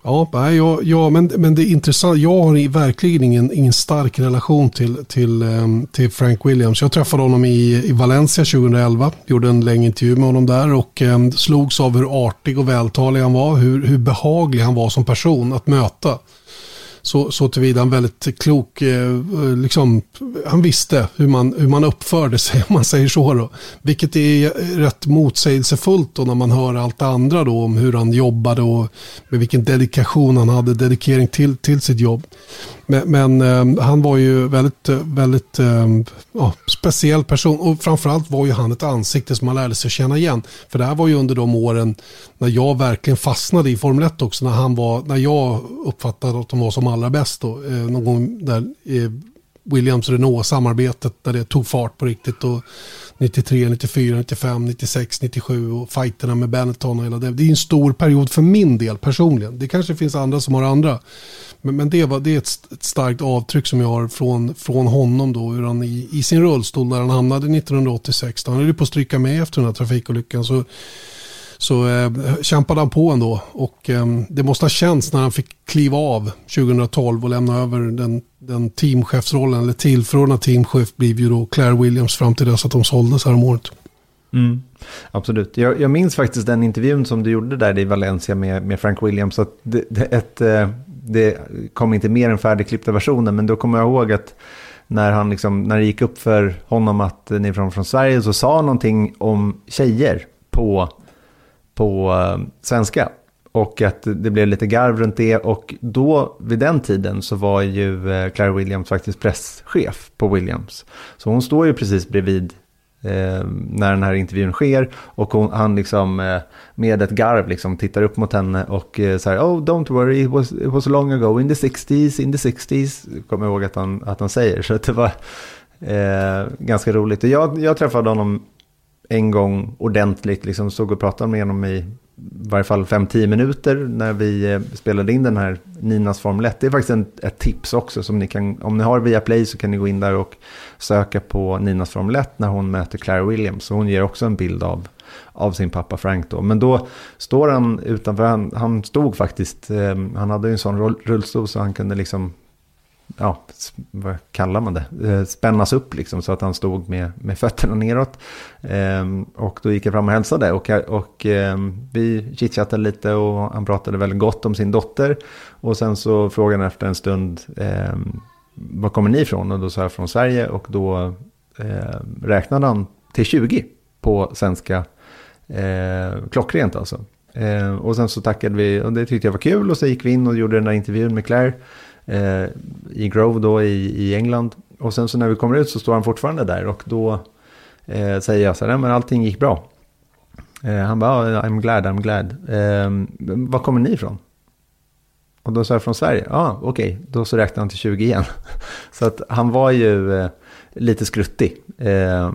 ja, nej, ja, ja men, men det är intressant. Jag har verkligen ingen, ingen stark relation till, till, ehm, till Frank Williams. Jag träffade honom i, i Valencia 2011. Gjorde en längre intervju med honom där. Och eh, slogs av hur artig och vältalig han var. Hur, hur behaglig han var som person att möta. Så, så tillvida en väldigt klok, eh, eh, liksom, han visste hur man, hur man uppförde sig [laughs] om man säger så då. Vilket är rätt motsägelsefullt då när man hör allt det andra då om hur han jobbade och med vilken dedikation han hade, dedikering till, till sitt jobb. Men, men eh, han var ju väldigt, eh, väldigt eh, ja, speciell person. Och framförallt var ju han ett ansikte som man lärde sig känna igen. För det här var ju under de åren när jag verkligen fastnade i Formel 1 också, när, han var, när jag uppfattade att de var som allra bäst då, eh, någon gång där eh, Williams-Renault-samarbetet där det tog fart på riktigt och 93, 94, 95, 96, 97 och fighterna med Benetton och hela det. Det är en stor period för min del personligen. Det kanske finns andra som har andra. Men, men det, var, det är ett, ett starkt avtryck som jag har från, från honom då. Hur han i, i sin rullstol där han hamnade 1986. Då han höll ju på att stryka med efter den här trafikolyckan. Så, så eh, kämpade han på ändå. Och eh, det måste ha känts när han fick kliva av 2012 och lämna över den, den teamchefsrollen. Eller tillförordnad teamchef blev ju då Claire Williams fram till dess att de såldes häromåret. Mm. Absolut. Jag, jag minns faktiskt den intervjun som du gjorde där i Valencia med, med Frank Williams. Att det, det, ett, eh, det kom inte mer än färdigklippta versionen, men då kommer jag ihåg att när, han liksom, när det gick upp för honom att ni är från, från Sverige så sa han någonting om tjejer på, på eh, svenska. Och att det blev lite garv runt det. Och då, vid den tiden, så var ju eh, Claire Williams faktiskt presschef på Williams. Så hon står ju precis bredvid eh, när den här intervjun sker. Och hon, han liksom eh, med ett garv liksom tittar upp mot henne och eh, säger Oh, don't worry, it was, it was long ago, in the 60s, in the 60s. Kommer jag ihåg att han, att han säger. Så att det var eh, ganska roligt. Och jag, jag träffade honom en gång ordentligt, liksom såg och pratade med honom i varje fall 5-10 minuter när vi eh, spelade in den här Ninas Formel 1. Det är faktiskt en, ett tips också som ni kan, om ni har via Play så kan ni gå in där och söka på Ninas Formel 1 när hon möter Claire Williams. Så hon ger också en bild av, av sin pappa Frank då. Men då står han utanför, han, han stod faktiskt, eh, han hade ju en sån rullstol så han kunde liksom ja, vad kallar man det, eh, spännas upp liksom så att han stod med, med fötterna neråt. Ehm, och då gick jag fram och hälsade och, och ehm, vi chitchattade lite och han pratade väldigt gott om sin dotter. Och sen så frågade han efter en stund, ehm, var kommer ni ifrån? Och då sa jag från Sverige och då ehm, räknade han till 20 på svenska, eh, klockrent alltså. Ehm, och sen så tackade vi och det tyckte jag var kul och så gick vi in och gjorde den där intervjun med Claire eh, i Grove då i, i England. Och sen så när vi kommer ut så står han fortfarande där och då eh, säger jag så här, men allting gick bra. Eh, han bara, oh, I'm glad, I'm glad. Eh, var kommer ni ifrån? Och då sa jag från Sverige, ja ah, okej, okay. då så räknade han till 20 igen. [laughs] så att han var ju eh, lite skruttig eh,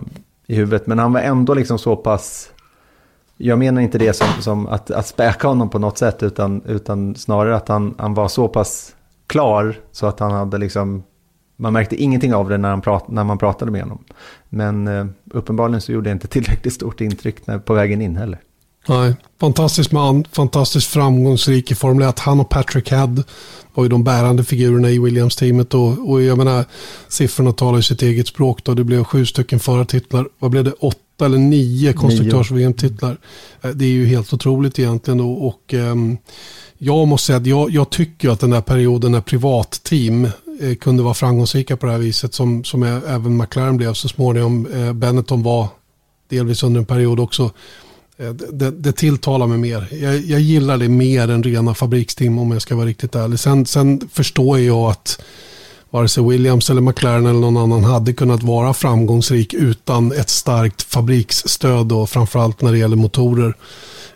i huvudet, men han var ändå liksom så pass jag menar inte det som, som att, att späka honom på något sätt, utan, utan snarare att han, han var så pass klar så att han hade liksom, man märkte ingenting av det när, han prat, när man pratade med honom. Men eh, uppenbarligen så gjorde det inte [laughs] tillräckligt stort intryck när, på vägen in heller. Nej, fantastisk man, fantastiskt framgångsrik i Formel 1. Han och Patrick Head var ju de bärande figurerna i Williams-teamet. Och, och jag menar, siffrorna talar sitt eget språk. Då. Det blev sju stycken förartitlar. Vad blev det? Åtta eller nio konstruktörs-VM-titlar. Det är ju helt otroligt egentligen. Då. Och, um, jag måste säga att jag, jag tycker att den här perioden när privatteam eh, kunde vara framgångsrika på det här viset som, som även McLaren blev så småningom. Eh, Benetton var delvis under en period också. Eh, det, det tilltalar mig mer. Jag, jag, gillar det mer än rena fabriksteam om jag ska vara riktigt ärlig. Sen, sen förstår jag att vare sig Williams eller McLaren eller någon annan hade kunnat vara framgångsrik utan ett starkt fabriksstöd och framförallt när det gäller motorer.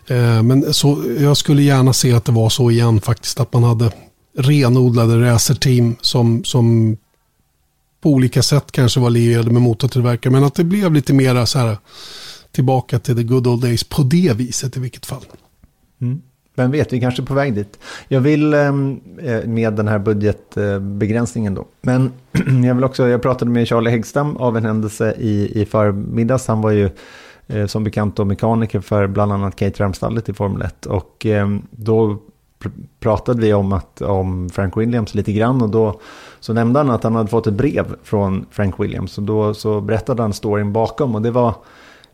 Eh, men så, jag skulle gärna se att det var så igen faktiskt, att man hade renodlade racerteam som, som på olika sätt kanske var lierade med motortillverkare. Men att det blev lite mera så här tillbaka till the good old days på det viset i vilket fall. Mm. Vem vet, vi kanske är på väg dit. Jag vill ehm, eh, med den här budgetbegränsningen då. Men [clears throat] jag vill också, jag pratade med Charlie Häggstam av en händelse i, i förmiddags. Han var ju eh, som bekant då mekaniker för bland annat Kate Ramstallet i Formel 1. Och ehm, då pratade vi om, att, om Frank Williams lite grann och då så nämnde han att han hade fått ett brev från Frank Williams och då så berättade han storyn bakom och det var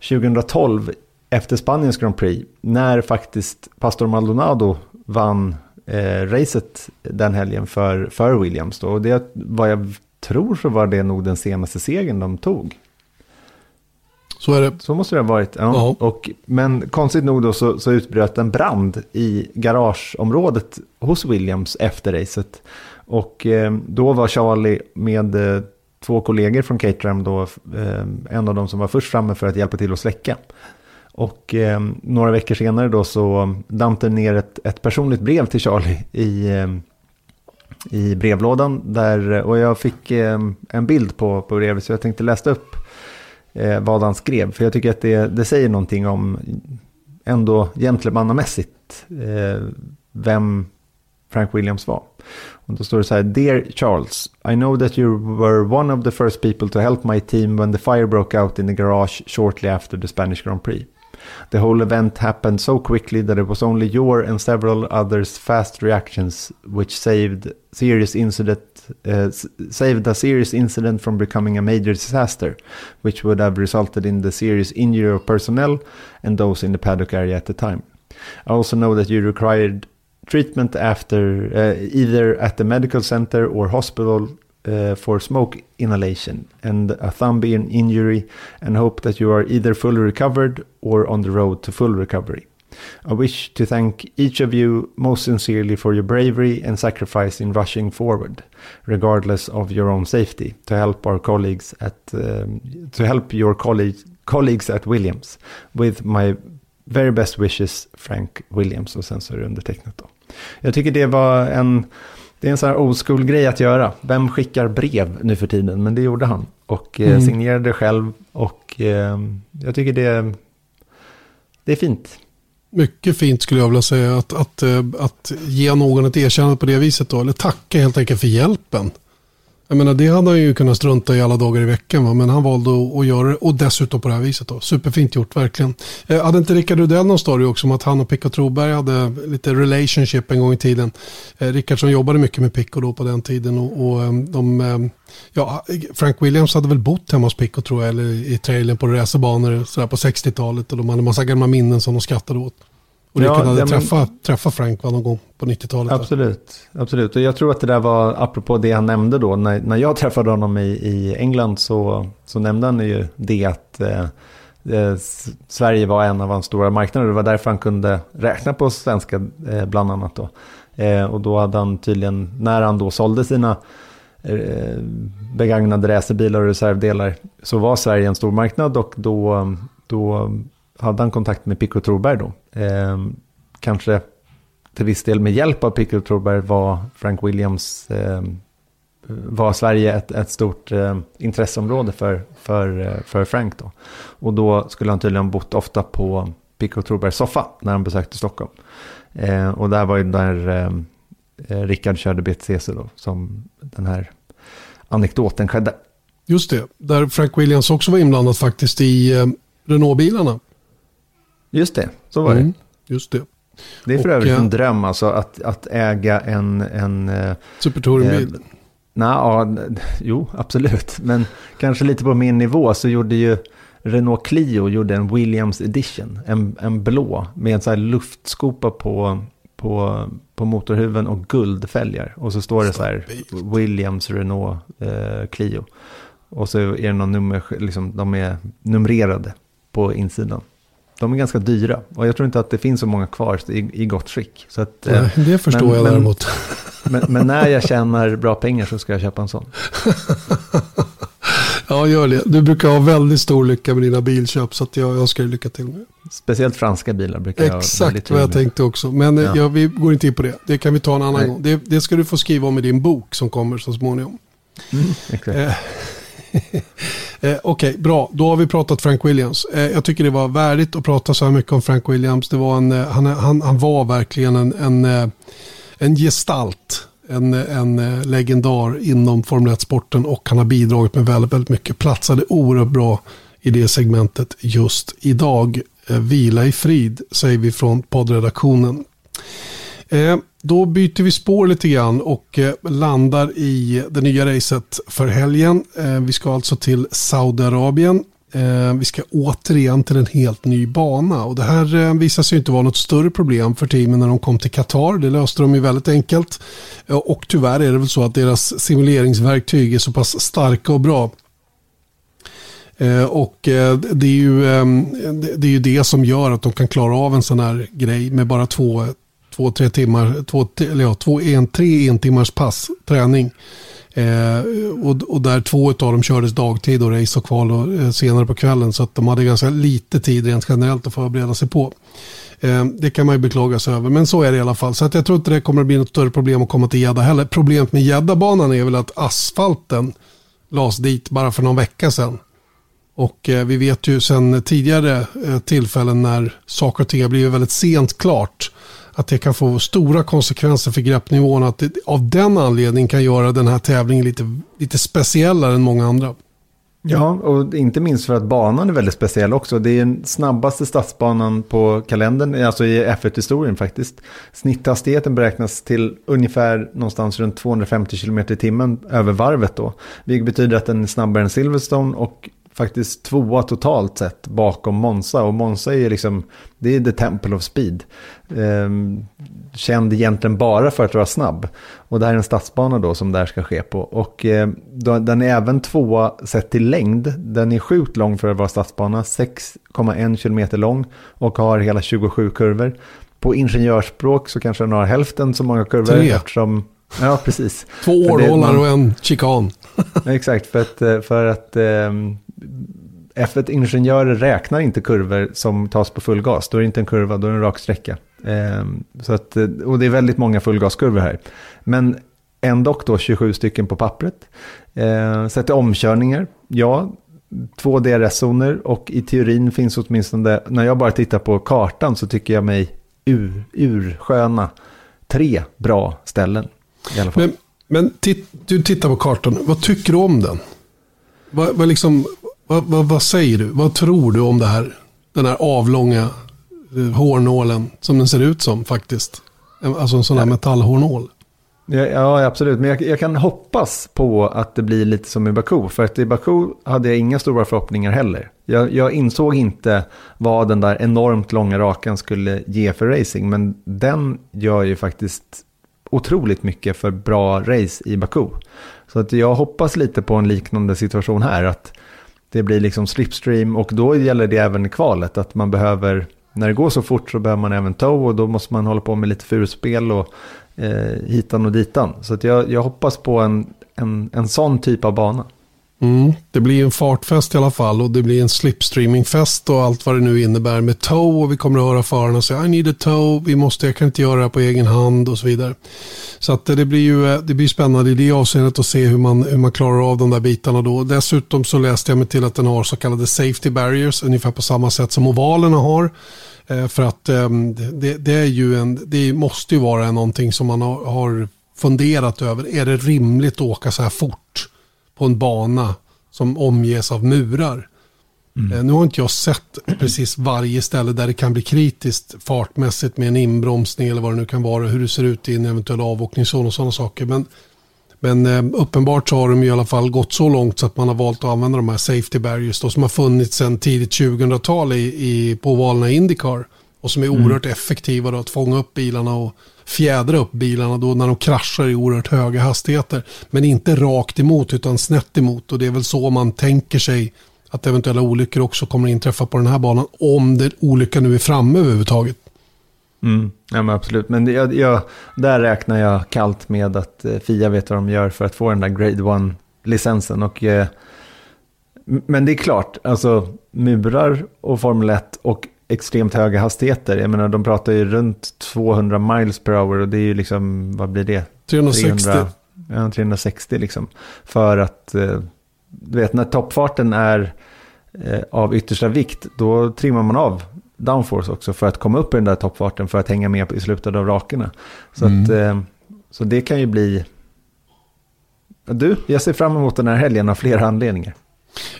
2012 efter Spaniens Grand Prix när faktiskt Pastor Maldonado vann eh, racet den helgen för, för Williams. Då. Och det vad jag tror så var det nog den senaste segern de tog. Så är det. Så måste det ha varit. Ja. Och, men konstigt nog då så, så utbröt en brand i garageområdet hos Williams efter racet. Och eh, då var Charlie med eh, två kollegor från Caterham då, eh, en av dem som var först framme för att hjälpa till att släcka. Och eh, några veckor senare då så damp det ner ett, ett personligt brev till Charlie i, eh, i brevlådan. Där, och jag fick eh, en bild på, på brevet så jag tänkte läsa upp eh, vad han skrev. För jag tycker att det, det säger någonting om ändå gentlemannamässigt eh, vem Frank Williams var. Och då står det så här, Dear Charles, I know that you were one of the first people to help my team when the fire broke out in the garage shortly after the Spanish Grand Prix. The whole event happened so quickly that it was only your and several others' fast reactions which saved serious incident uh, saved a serious incident from becoming a major disaster, which would have resulted in the serious injury of personnel and those in the paddock area at the time. I also know that you required treatment after uh, either at the medical center or hospital uh, for smoke inhalation and a thumb injury and hope that you are either fully recovered or on the road to full recovery. I wish to thank each of you most sincerely for your bravery and sacrifice in rushing forward, regardless of your own safety, to help our colleagues at um, to help your colleagues colleagues at Williams. With my very best wishes, Frank Williams. Och sen så är det undertecknat då. Jag tycker det var en det är en sån här old school-grej att göra. Vem skickar brev nu för tiden? Men det gjorde han. Och eh, mm. signerade själv. Och eh, jag tycker det, det är fint. Mycket fint skulle jag vilja säga. Att, att, eh, att ge någon ett erkännande på det viset. Då, eller tacka helt enkelt för hjälpen. Jag menar, det hade han ju kunnat strunta i alla dagar i veckan. Va? Men han valde att, göra det och dessutom på det här viset. Då. Superfint gjort, verkligen. Eh, hade inte Rickard Rudell någon story också om att han och Picko Troberg hade lite relationship en gång i tiden? Eh, Rickard som jobbade mycket med Picko då på den tiden. Och, och eh, de, eh, ja, Frank Williams hade väl bott hemma hos Picko tror jag. Eller i trailern på racerbanor sådär på 60-talet. Och de hade en massa gamla minnen som de skrattade åt. Och ja, hade ja, träffat, träffat Frank någon gång på 90-talet. Absolut, absolut. Och jag tror att det där var apropå det han nämnde då. När, när jag träffade honom i, i England så, så nämnde han ju det att eh, eh, Sverige var en av hans stora marknader. Det var därför han kunde räkna på svenska eh, bland annat då. Eh, och då hade han tydligen, när han då sålde sina eh, begagnade racerbilar och reservdelar så var Sverige en stor marknad och då, då hade han kontakt med Pico Thorberg då. Eh, kanske till viss del med hjälp av Pico Thorberg var Frank Williams eh, var Sverige ett, ett stort eh, intresseområde för, för, eh, för Frank då. Och då skulle han tydligen bott ofta på Pico Thorbergs soffa när han besökte Stockholm. Eh, och där var ju där ehm, eh Rickard körde BTCC då, som den här anekdoten skedde. Just det, där Frank Williams också var inblandad faktiskt i eh, Renault-bilarna. Just det, så var mm, det. Just det. Det är för och, övrigt en dröm alltså att, att äga en... en eh, Supertourenbil? Eh, Nej, [laughs] jo, absolut. Men kanske lite på min nivå så gjorde ju Renault Clio gjorde en Williams Edition. En, en blå med en sån här luftskopa på, på, på motorhuven och guldfälgar. Och så står det så här Williams, Renault, eh, Clio. Och så är det någon nummer, liksom, de är numrerade på insidan. De är ganska dyra och jag tror inte att det finns så många kvar i, i gott skick. Så att, Nej, det förstår men, jag däremot. [laughs] Men, men, när jag tjänar bra pengar så ska jag köpa en sån. [laughs] ja, gör det. Du brukar ha väldigt stor lycka med dina bilköp så att jag önskar dig lycka till med Speciellt franska bilar brukar jag Exakt vad jag tänkte också. Men eh, ja. Ja, vi går inte in på det. Det kan vi ta en annan Nej. gång. Det, det, ska du få skriva om i din bok som kommer så småningom. Mm, exakt. Eh, [laughs] Eh, Okej, okay, bra. Då har vi pratat Frank Williams. Eh, jag tycker det var värdigt att prata så här mycket om Frank Williams. Det var en, eh, han, han, han var verkligen en, en, eh, en gestalt. En, en eh, legendar inom Formel 1-sporten och han har bidragit med väldigt, väldigt mycket. Platsade oerhört bra i det segmentet just idag. Eh, vila i frid, säger vi från poddredaktionen. Eh, då byter vi spår lite grann och eh, landar i det nya racet för helgen. Eh, vi ska alltså till Saudiarabien. Eh, vi ska återigen till en helt ny bana och det här visar sig inte vara något större problem för teamen när de kom till Qatar. Det löste de ju väldigt enkelt. Och tyvärr är det väl så att deras simuleringsverktyg är så pass starka och bra och det är, ju, ehm, det är ju det som gör att de kan klara av en sån här grej med bara två två, tre timmar, två, eller ja, två, en, tre en timmars pass träning. Eh, och, och, där två av dem kördes dagtid och race och kval och, eh, senare på kvällen. Så att de hade ganska lite tid rent generellt att förbereda sig på. Eh, det kan man ju beklaga sig över, men så är det i alla fall. Så att jag tror inte det kommer att bli något större problem att komma till gädda heller. Problemet med gäddabanan är väl att asfalten lades dit bara för någon vecka sedan. Och eh, vi vet ju sedan tidigare eh, tillfällen när saker och ting har blivit väldigt sent klart att det kan få stora konsekvenser för greppnivån. Att det av den anledningen kan göra den här tävlingen lite, lite speciellare än många andra. Ja, och inte minst för att banan är väldigt speciell också. Det är den snabbaste stadsbanan på kalendern, alltså i F1-historien faktiskt. Snitthastigheten beräknas till ungefär någonstans runt 250 km i timmen över varvet då. Vilket betyder att den är snabbare än Silverstone och faktiskt tvåa totalt sett bakom Monza. Och Monza är liksom, det är the temple of speed. Ehm, känd egentligen bara för att vara snabb. Och det här är en stadsbana då som det här ska ske på. Och eh, den är även tvåa sett till längd. Den är sjukt lång för att vara stadsbana, 6,1 km lång och har hela 27 kurvor. På ingenjörsspråk så kanske den har hälften så många kurvor. Tre. Eftersom, ja, precis. Två århållare och en chikan. [laughs] exakt, för att, eh, för att um, F1-ingenjörer räknar inte kurvor som tas på full gas. Då är det inte en kurva, då är det en rak sträcka. Eh, så att, eh, och det är väldigt många fullgaskurvor här. Men ändå då 27 stycken på pappret. Eh, omkörningar, ja, två DRS-zoner och i teorin finns åtminstone, när jag bara tittar på kartan så tycker jag mig ur, ursköna tre bra ställen. I alla fall. Men, men titt, du tittar på kartan, vad tycker du om den? Vad, vad, liksom, vad, vad, vad, säger du? Vad tror du om det här? Den här avlånga eh, hårnålen som den ser ut som faktiskt. Alltså en sån här metallhårnål. Ja, ja, absolut. Men jag, jag, kan hoppas på att det blir lite som i Baku. För att i Baku hade jag inga stora förhoppningar heller. Jag, jag insåg inte vad den där enormt långa rakan skulle ge för racing. Men den gör ju faktiskt otroligt mycket för bra race i Baku. Så att jag hoppas lite på en liknande situation här. Att det blir liksom slipstream och då gäller det även kvalet. Att man behöver, när det går så fort så behöver man även tow och då måste man hålla på med lite furuspel och eh, hitan och ditan. Så att jag, jag hoppas på en, en, en sån typ av bana. Mm, det blir en fartfest i alla fall och det blir en slipstreamingfest och allt vad det nu innebär med tow och vi kommer att höra förarna säga I need a tow, vi måste, jag kan inte göra det här på egen hand och så vidare. Så att eh, det blir ju eh, det blir spännande i det avseendet att se hur man, hur man klarar av de där bitarna då. Dessutom så läste jag mig till att den har så kallade safety barriers ungefär på samma sätt som ovalerna har. Eh, för att ehm, det, det, är ju en, det måste ju vara någonting som man har funderat över. Är det rimligt att åka så här fort? På en bana som omges av murar. Mm. Eh, nu har inte jag sett precis varje ställe där det kan bli kritiskt fartmässigt med en inbromsning eller vad det nu kan vara. Hur det ser ut i en eventuell avåkningszon och sådana saker. Men, men eh, uppenbart så har de i alla fall gått så långt så att man har valt att använda de här safety barriers då, som har funnits sedan tidigt 2000-tal i, i, på valarna Indycar. Och som är mm. oerhört effektiva då, att fånga upp bilarna och fjädra upp bilarna då när de kraschar i oerhört höga hastigheter. Men inte rakt emot utan snett emot. Och det är väl så man tänker sig att eventuella olyckor också kommer att inträffa på den här banan. Om det, olyckan nu är framme överhuvudtaget. Mm, ja men absolut, men jag, jag, där räknar jag kallt med att eh, Fia vet vad de gör för att få den där Grade 1-licensen. Och, eh, men det är klart, alltså murar och Formel 1 och extremt höga hastigheter. Jag menar, de pratar ju runt 200 miles per hour och det är ju liksom, vad blir det? 360. 300, ja, 360 liksom. För att, eh, du vet, när toppfarten är eh, av yttersta vikt, då trimmar man av downforce också för att komma upp i den där toppfarten för att hänga med i slutet av rakerna. Så, mm. att, eh, så det kan ju bli... Du, jag ser fram emot den här helgen av flera anledningar.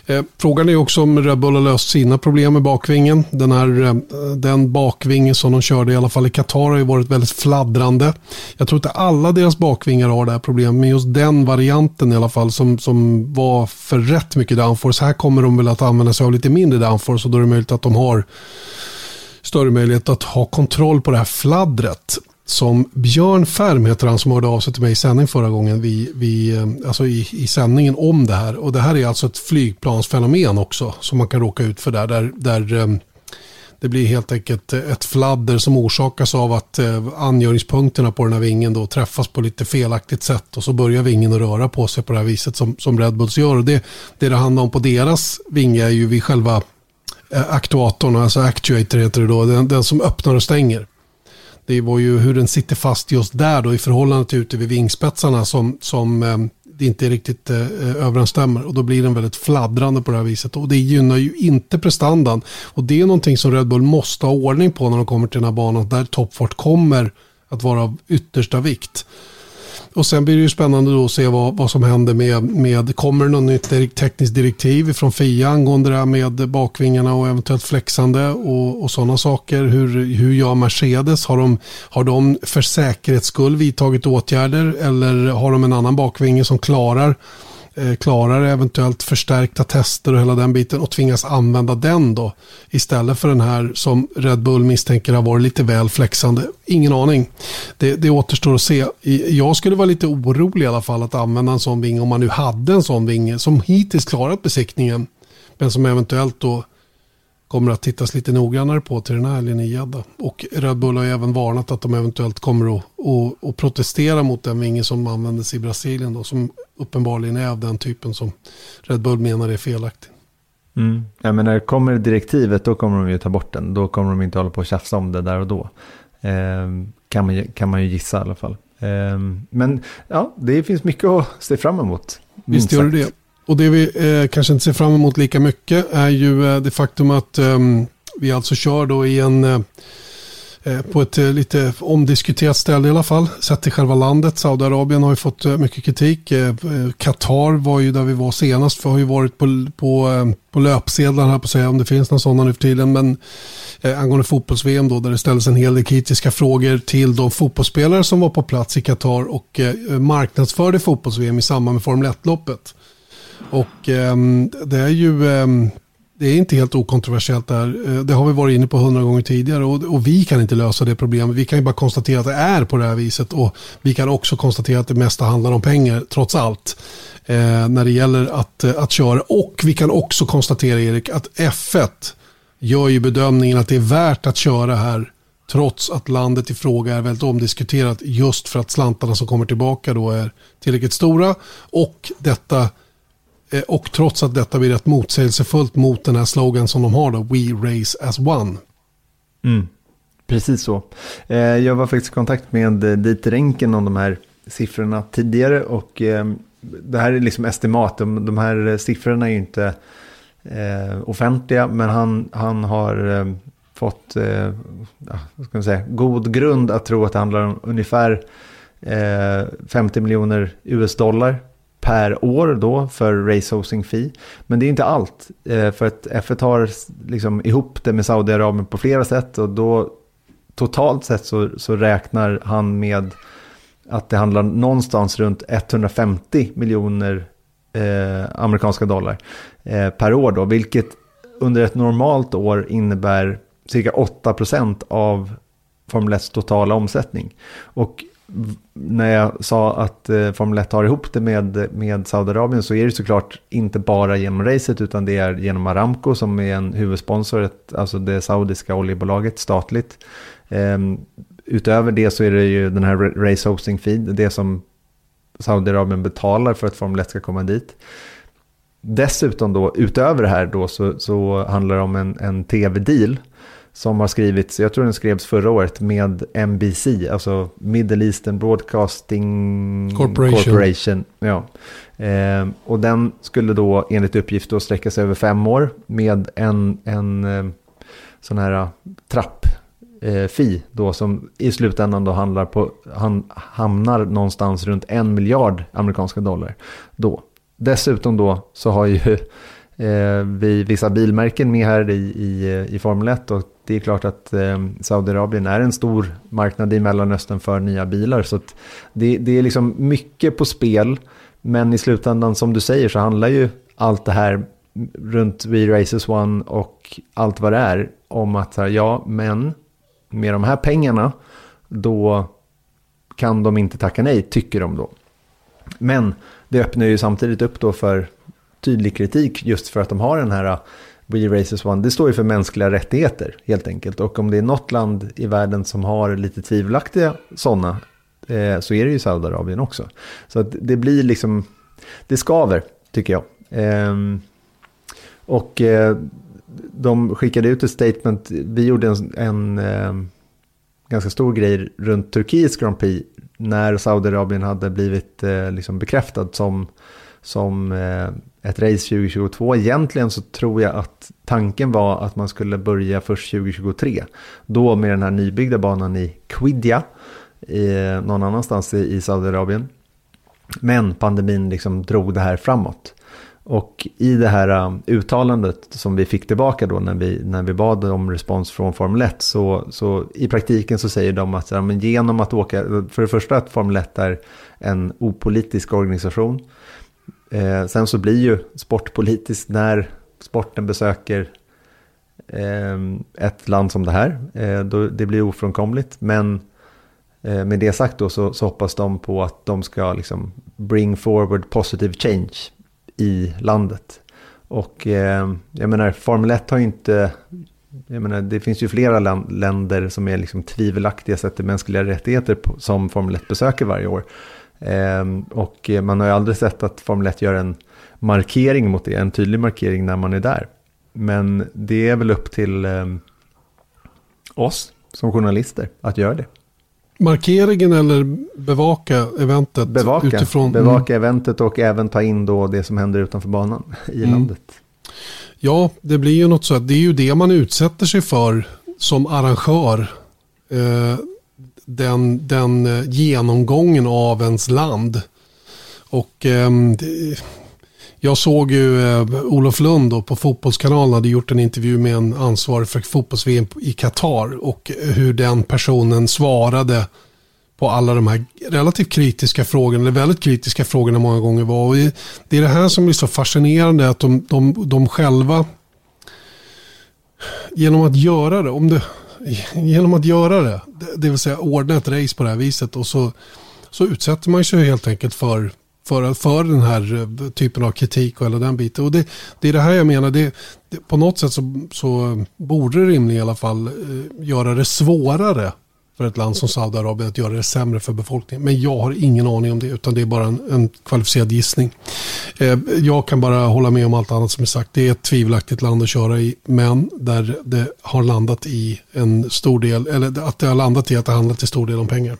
Eh, frågan är också om Red Bull har löst sina problem med bakvingen. Den, här, eh, den bakvingen som de körde i alla fall i Qatar har ju varit väldigt fladdrande. Jag tror inte alla deras bakvingar har det här problemet, men just den varianten i alla fall som, som var för rätt mycket downforce. Här kommer de väl att använda sig av lite mindre downforce och då är det möjligt att de har större möjlighet att ha kontroll på det här fladdret som Björn Färm heter han som hörde av sig till mig i sändning förra gången vi, vi, eh, alltså i, i sändningen om det här. Och det här är alltså ett flygplansfenomen också som man kan råka ut för där. där, där eh, det blir helt enkelt ett fladder som orsakas av att eh, angöringspunkterna på den här vingen då träffas på lite felaktigt sätt och så börjar vingen att röra på sig på det här viset som, som Red Bulls gör. Och det, det det handlar om på deras vinge är ju vid själva aktuatorn, alltså actuator heter det då, den, den som öppnar och stänger. Det var ju hur den sitter fast just där då i förhållande till ute vid vingspetsarna som, som eh, det inte riktigt eh, överensstämmer. Och då blir den väldigt fladdrande på det här viset. Och det gynnar ju inte prestandan. Och det är någonting som Red Bull måste ha ordning på när de kommer till den här banan. Där toppfart kommer att vara av yttersta vikt. Och sen blir det ju spännande då att se vad, vad som händer med, med, kommer det något nytt tekniskt direktiv från FIA angående det här med bakvingarna och eventuellt flexande och, och sådana saker. Hur, hur gör Mercedes? Har de, har de för säkerhets skull vidtagit åtgärder eller har de en annan bakvinge som klarar Eh, klarar eventuellt förstärkta tester och hela den biten och tvingas använda den då istället för den här som Red Bull misstänker har varit lite väl flexande. Ingen aning. Det, det återstår att se. Jag skulle vara lite orolig i alla fall att använda en sån vinge om man nu hade en sån vinge som hittills klarat besiktningen men som eventuellt då kommer att tittas lite noggrannare på till den här helgen i Gädda. Och Red Bull har även varnat att de eventuellt kommer att, att, att protestera mot den vingen som användes i Brasilien då, som uppenbarligen är av den typen som Red Bull menar är felaktig. Mm. Ja, men när det kommer direktivet då kommer de ju ta bort den. Då kommer de inte hålla på och tjafsa om det där och då. Eh, kan, man, kan man ju gissa i alla fall. Eh, men ja, det finns mycket att se fram emot. Visst gör det det. Och det vi eh, kanske inte ser fram emot lika mycket är ju eh, det faktum att eh, vi alltså kör då i en eh, eh på ett eh, lite omdiskuterat ställe i alla fall. Sett till själva landet. Saudiarabien har ju fått eh, mycket kritik. Qatar var ju där vi var senast. För har ju varit på, på, på löpsedlarna här på att säga om det finns några sådana nu för tiden. Men eh, angående fotbolls-VM då där det ställdes en hel del kritiska frågor till de fotbollsspelare som var på plats i Qatar och eh, marknadsförde fotbolls-VM i samband med Formel 1-loppet. Och eh, det är ju eh, det är inte helt okontroversiellt där. Eh, det har vi varit inne på hundra gånger tidigare och, och, vi kan inte lösa det problemet. Vi kan ju bara konstatera att det är på det här viset och vi kan också konstatera att det mesta handlar om pengar trots allt. Eh, när det gäller att, eh, att köra och vi kan också konstatera Erik att F1 gör ju bedömningen att det är värt att köra här trots att landet i fråga är väldigt omdiskuterat just för att slantarna som kommer tillbaka då är tillräckligt stora och detta Eh, och trots att detta blir rätt motsägelsefullt mot den här slogan som de har då, We Race As One. Mm. Precis så. Eh, jag var faktiskt i kontakt med eh, Dieter Enken om de här siffrorna tidigare och det här är liksom estimat. De, här siffrorna är ju inte offentliga men han, han har fått vad ska man säga, god grund att tro att det handlar om ungefär 50 miljoner US-dollar per år då för race hosting fee. Men det är inte allt. Eh, för att F1 har liksom ihop det med Saudiarabien på flera sätt. Och då totalt sett så, så räknar han med att det handlar någonstans runt 150 miljoner eh, amerikanska dollar eh, per år då. Vilket under ett normalt år innebär cirka 8% av Formel 1 totala omsättning. Och när jag sa att eh, Formel 1 har ihop det med, med Saudiarabien så är det såklart inte bara genom racet utan det är genom Aramco som är en huvudsponsor, ett, alltså det saudiska oljebolaget statligt. Eh, utöver det så är det ju den här race hosting feed, det som Saudiarabien betalar för att Formel 1 ska komma dit. Dessutom då, utöver det här då, så, så handlar det om en, en tv-deal som har skrivits, jag tror den skrevs förra året, med NBC, alltså Middle Eastern Broadcasting Corporation. Corporation ja. Eh, och den skulle då enligt uppgift då sträcka sig över fem år med en, en eh, sån här uh, trapp eh, fi då som i slutändan då handlar på, han, hamnar någonstans runt en miljard amerikanska dollar då. Dessutom då så har ju eh, vi vissa bilmärken med här i, i, i Formel 1 och det är klart att eh, Saudiarabien är en stor marknad i Mellanöstern för nya bilar. Så det, det är liksom mycket på spel. Men i slutändan som du säger så handlar ju allt det här runt We Races One och allt vad det är om att ja, men med de här pengarna då kan de inte tacka nej, tycker de då. Men det öppnar ju samtidigt upp då för tydlig kritik just för att de har den här uh, We Races One. Det står ju för mänskliga rättigheter helt enkelt. Och om det är något land i världen som har lite tvivelaktiga sådana eh, så är det ju Saudiarabien också. Så att det blir liksom, det skaver tycker jag. Eh, och eh, de skickade ut ett statement, vi gjorde en, en eh, ganska stor grej runt Turkiets Grand Prix när Saudiarabien hade blivit eh, liksom bekräftad som, som eh, ett race 2022. Egentligen så tror jag att tanken var att man skulle börja först 2023. Då med den här nybyggda banan i Qidja, eh, någon annanstans i, i Saudiarabien. Men pandemin liksom drog det här framåt. Och i det här eh, uttalandet som vi fick tillbaka då när vi, när vi bad om respons från Formel 1 så, så i praktiken så säger de att ja, men genom att åka, för det första att Formel 1 är en opolitisk organisation. Eh, sen så blir ju sportpolitiskt när sporten besöker eh, ett land som det här. Eh, då, det blir ofrånkomligt. Men eh, med det sagt då så, så, hoppas de på att de ska liksom bring forward positive change i landet. Och eh, jag menar, Formel 1 har ju inte... Jag menar, det finns ju flera länder som är liksom tvivelaktiga sett till mänskliga rättigheter på, som Formel 1 besöker varje år. Eh, och man har ju aldrig sett att Formel 1 gör en markering mot det, en tydlig markering när man är där. Men det är väl upp till eh, oss som journalister att göra det. Markeringen eller bevaka eventet? Bevaka, utifrån, bevaka mm. eventet och även ta in då det som händer utanför banan [laughs] i mm. landet. Ja, det blir ju något så att det är ju det man utsätter sig för som arrangör. Eh, den, den eh, genomgången av ens land. Och eh, jag såg ju eh, Olof Lund på Fotbollskanalen hade gjort en intervju med en ansvarig för fotbolls-VM i Qatar och hur den personen svarade på alla de här relativt kritiska frågorna, eller väldigt kritiska frågorna många gånger var. Och det är det här som är så fascinerande att de, de, de själva genom att göra det, om det, [laughs] genom att göra det, det vill säga ordna ett race på det här viset och så, så utsätter man sig helt enkelt för för, för den här eh, typen av kritik och hela den biten. Och det, det är det här jag menar, det, det, på något sätt så, så borde det rimligen i alla fall eh, göra det svårare för ett land som Saudiarabien att göra det sämre för befolkningen. Men jag har ingen aning om det, utan det är bara en, en kvalificerad gissning. Eh, jag kan bara hålla med om allt annat som är sagt. Det är ett tvivelaktigt land att köra i, men där det har landat i en stor del, eller att det har landat i att det handlar till stor del om pengar.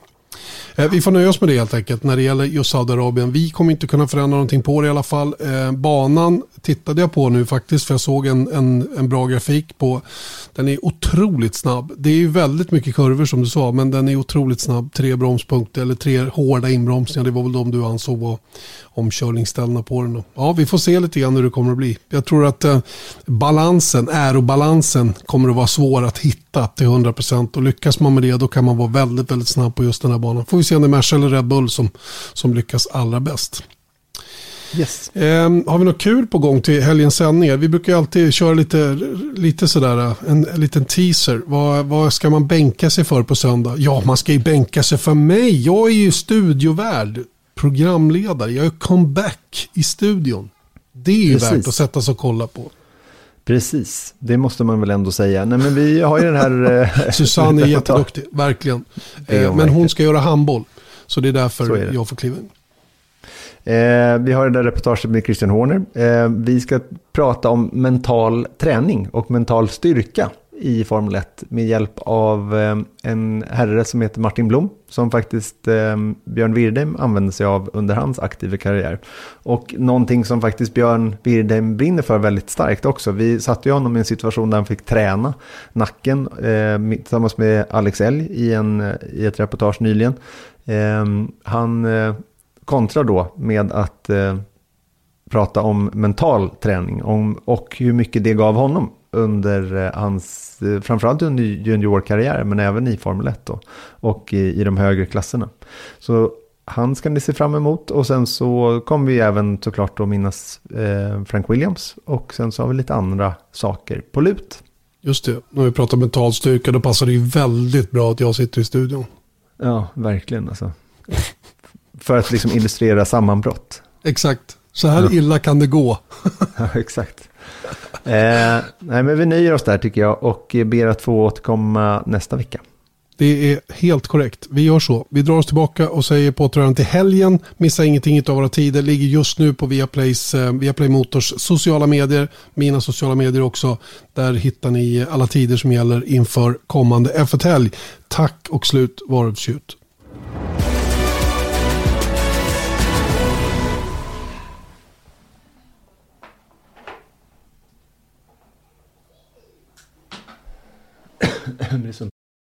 Eh, vi får nöja oss med det helt enkelt när det gäller just Saudiarabien. Vi kommer inte kunna förändra någonting på det i alla fall. Eh, banan tittade jag på nu faktiskt för jag såg en, en, en bra grafik på. Den är otroligt snabb. Det är ju väldigt mycket kurvor som du sa men den är otroligt snabb. Tre bromspunkter eller tre hårda inbromsningar. Det var väl de du ansåg var omkörningsställena på den. Ja, vi får se lite grann hur det kommer att bli. Jag tror att eh, balansen, ärobalansen kommer att vara svår att hitta till 100% och lyckas man med det då kan man vara väldigt, väldigt snabb på just den här banan. Får vi se om det är Merca eller Red Bull som, som lyckas allra bäst. Yes. Eh, har vi något kul på gång till helgens sändningar? Vi brukar alltid köra lite, lite sådär, en, en liten teaser. Vad, vad ska man bänka sig för på söndag? Ja, man ska ju bänka sig för mig. Jag är ju studiovärd, programledare. Jag är comeback i studion. Det är ju Precis. värt att sätta sig och kolla på. Precis, det måste man väl ändå säga. Nej, men vi har ju den här... [laughs] eh, Susanne är [laughs] jätteduktig, verkligen. Eh, hon men hon ska göra handboll. Så det är därför är jag får kliva in. Eh, vi har det där reportaget med Christian Horner. Eh, vi ska prata om mental träning och mental styrka i Formel 1 med hjälp av eh, en herre som heter Martin Blom som faktiskt eh, Björn Wirdheim använde sig av under hans aktiva karriär. Och någonting som faktiskt Björn Wirdheim brinner för väldigt starkt också. Vi satte ju honom i en situation där han fick träna nacken eh, tillsammans med Alex Elg i, en, i ett reportage nyligen. Ehm, han kontrar då med att prata om mental träning om, och hur mycket det gav honom under eh, hans, eh, framförallt under juniorkarriär men även i Formel 1 då, och i, i de högre klasserna. Så han ska ni se fram emot och sen så kommer vi även såklart då minnas eh, Frank Williams och sen så har vi lite andra saker på lut. Just det, när vi pratar mental styrka då passar det ju väldigt bra att jag sitter i studion. Ja, verkligen alltså. För att liksom illustrera sammanbrott. Exakt, så här illa kan det gå. [laughs] Ja, exakt. Eh, nej, men vi nöjer oss där tycker jag och ber att få återkomma nästa vecka. Det är helt korrekt. Vi gör så. Vi drar oss tillbaka och säger på återhörande till helgen. Missa ingenting av våra tider. Ligger just nu på Viaplays, eh, Viaplay Motors sociala medier. Mina sociala medier också. Där hittar ni alla tider som gäller inför kommande F1-helg. Tack och slut varvsljut. Liksom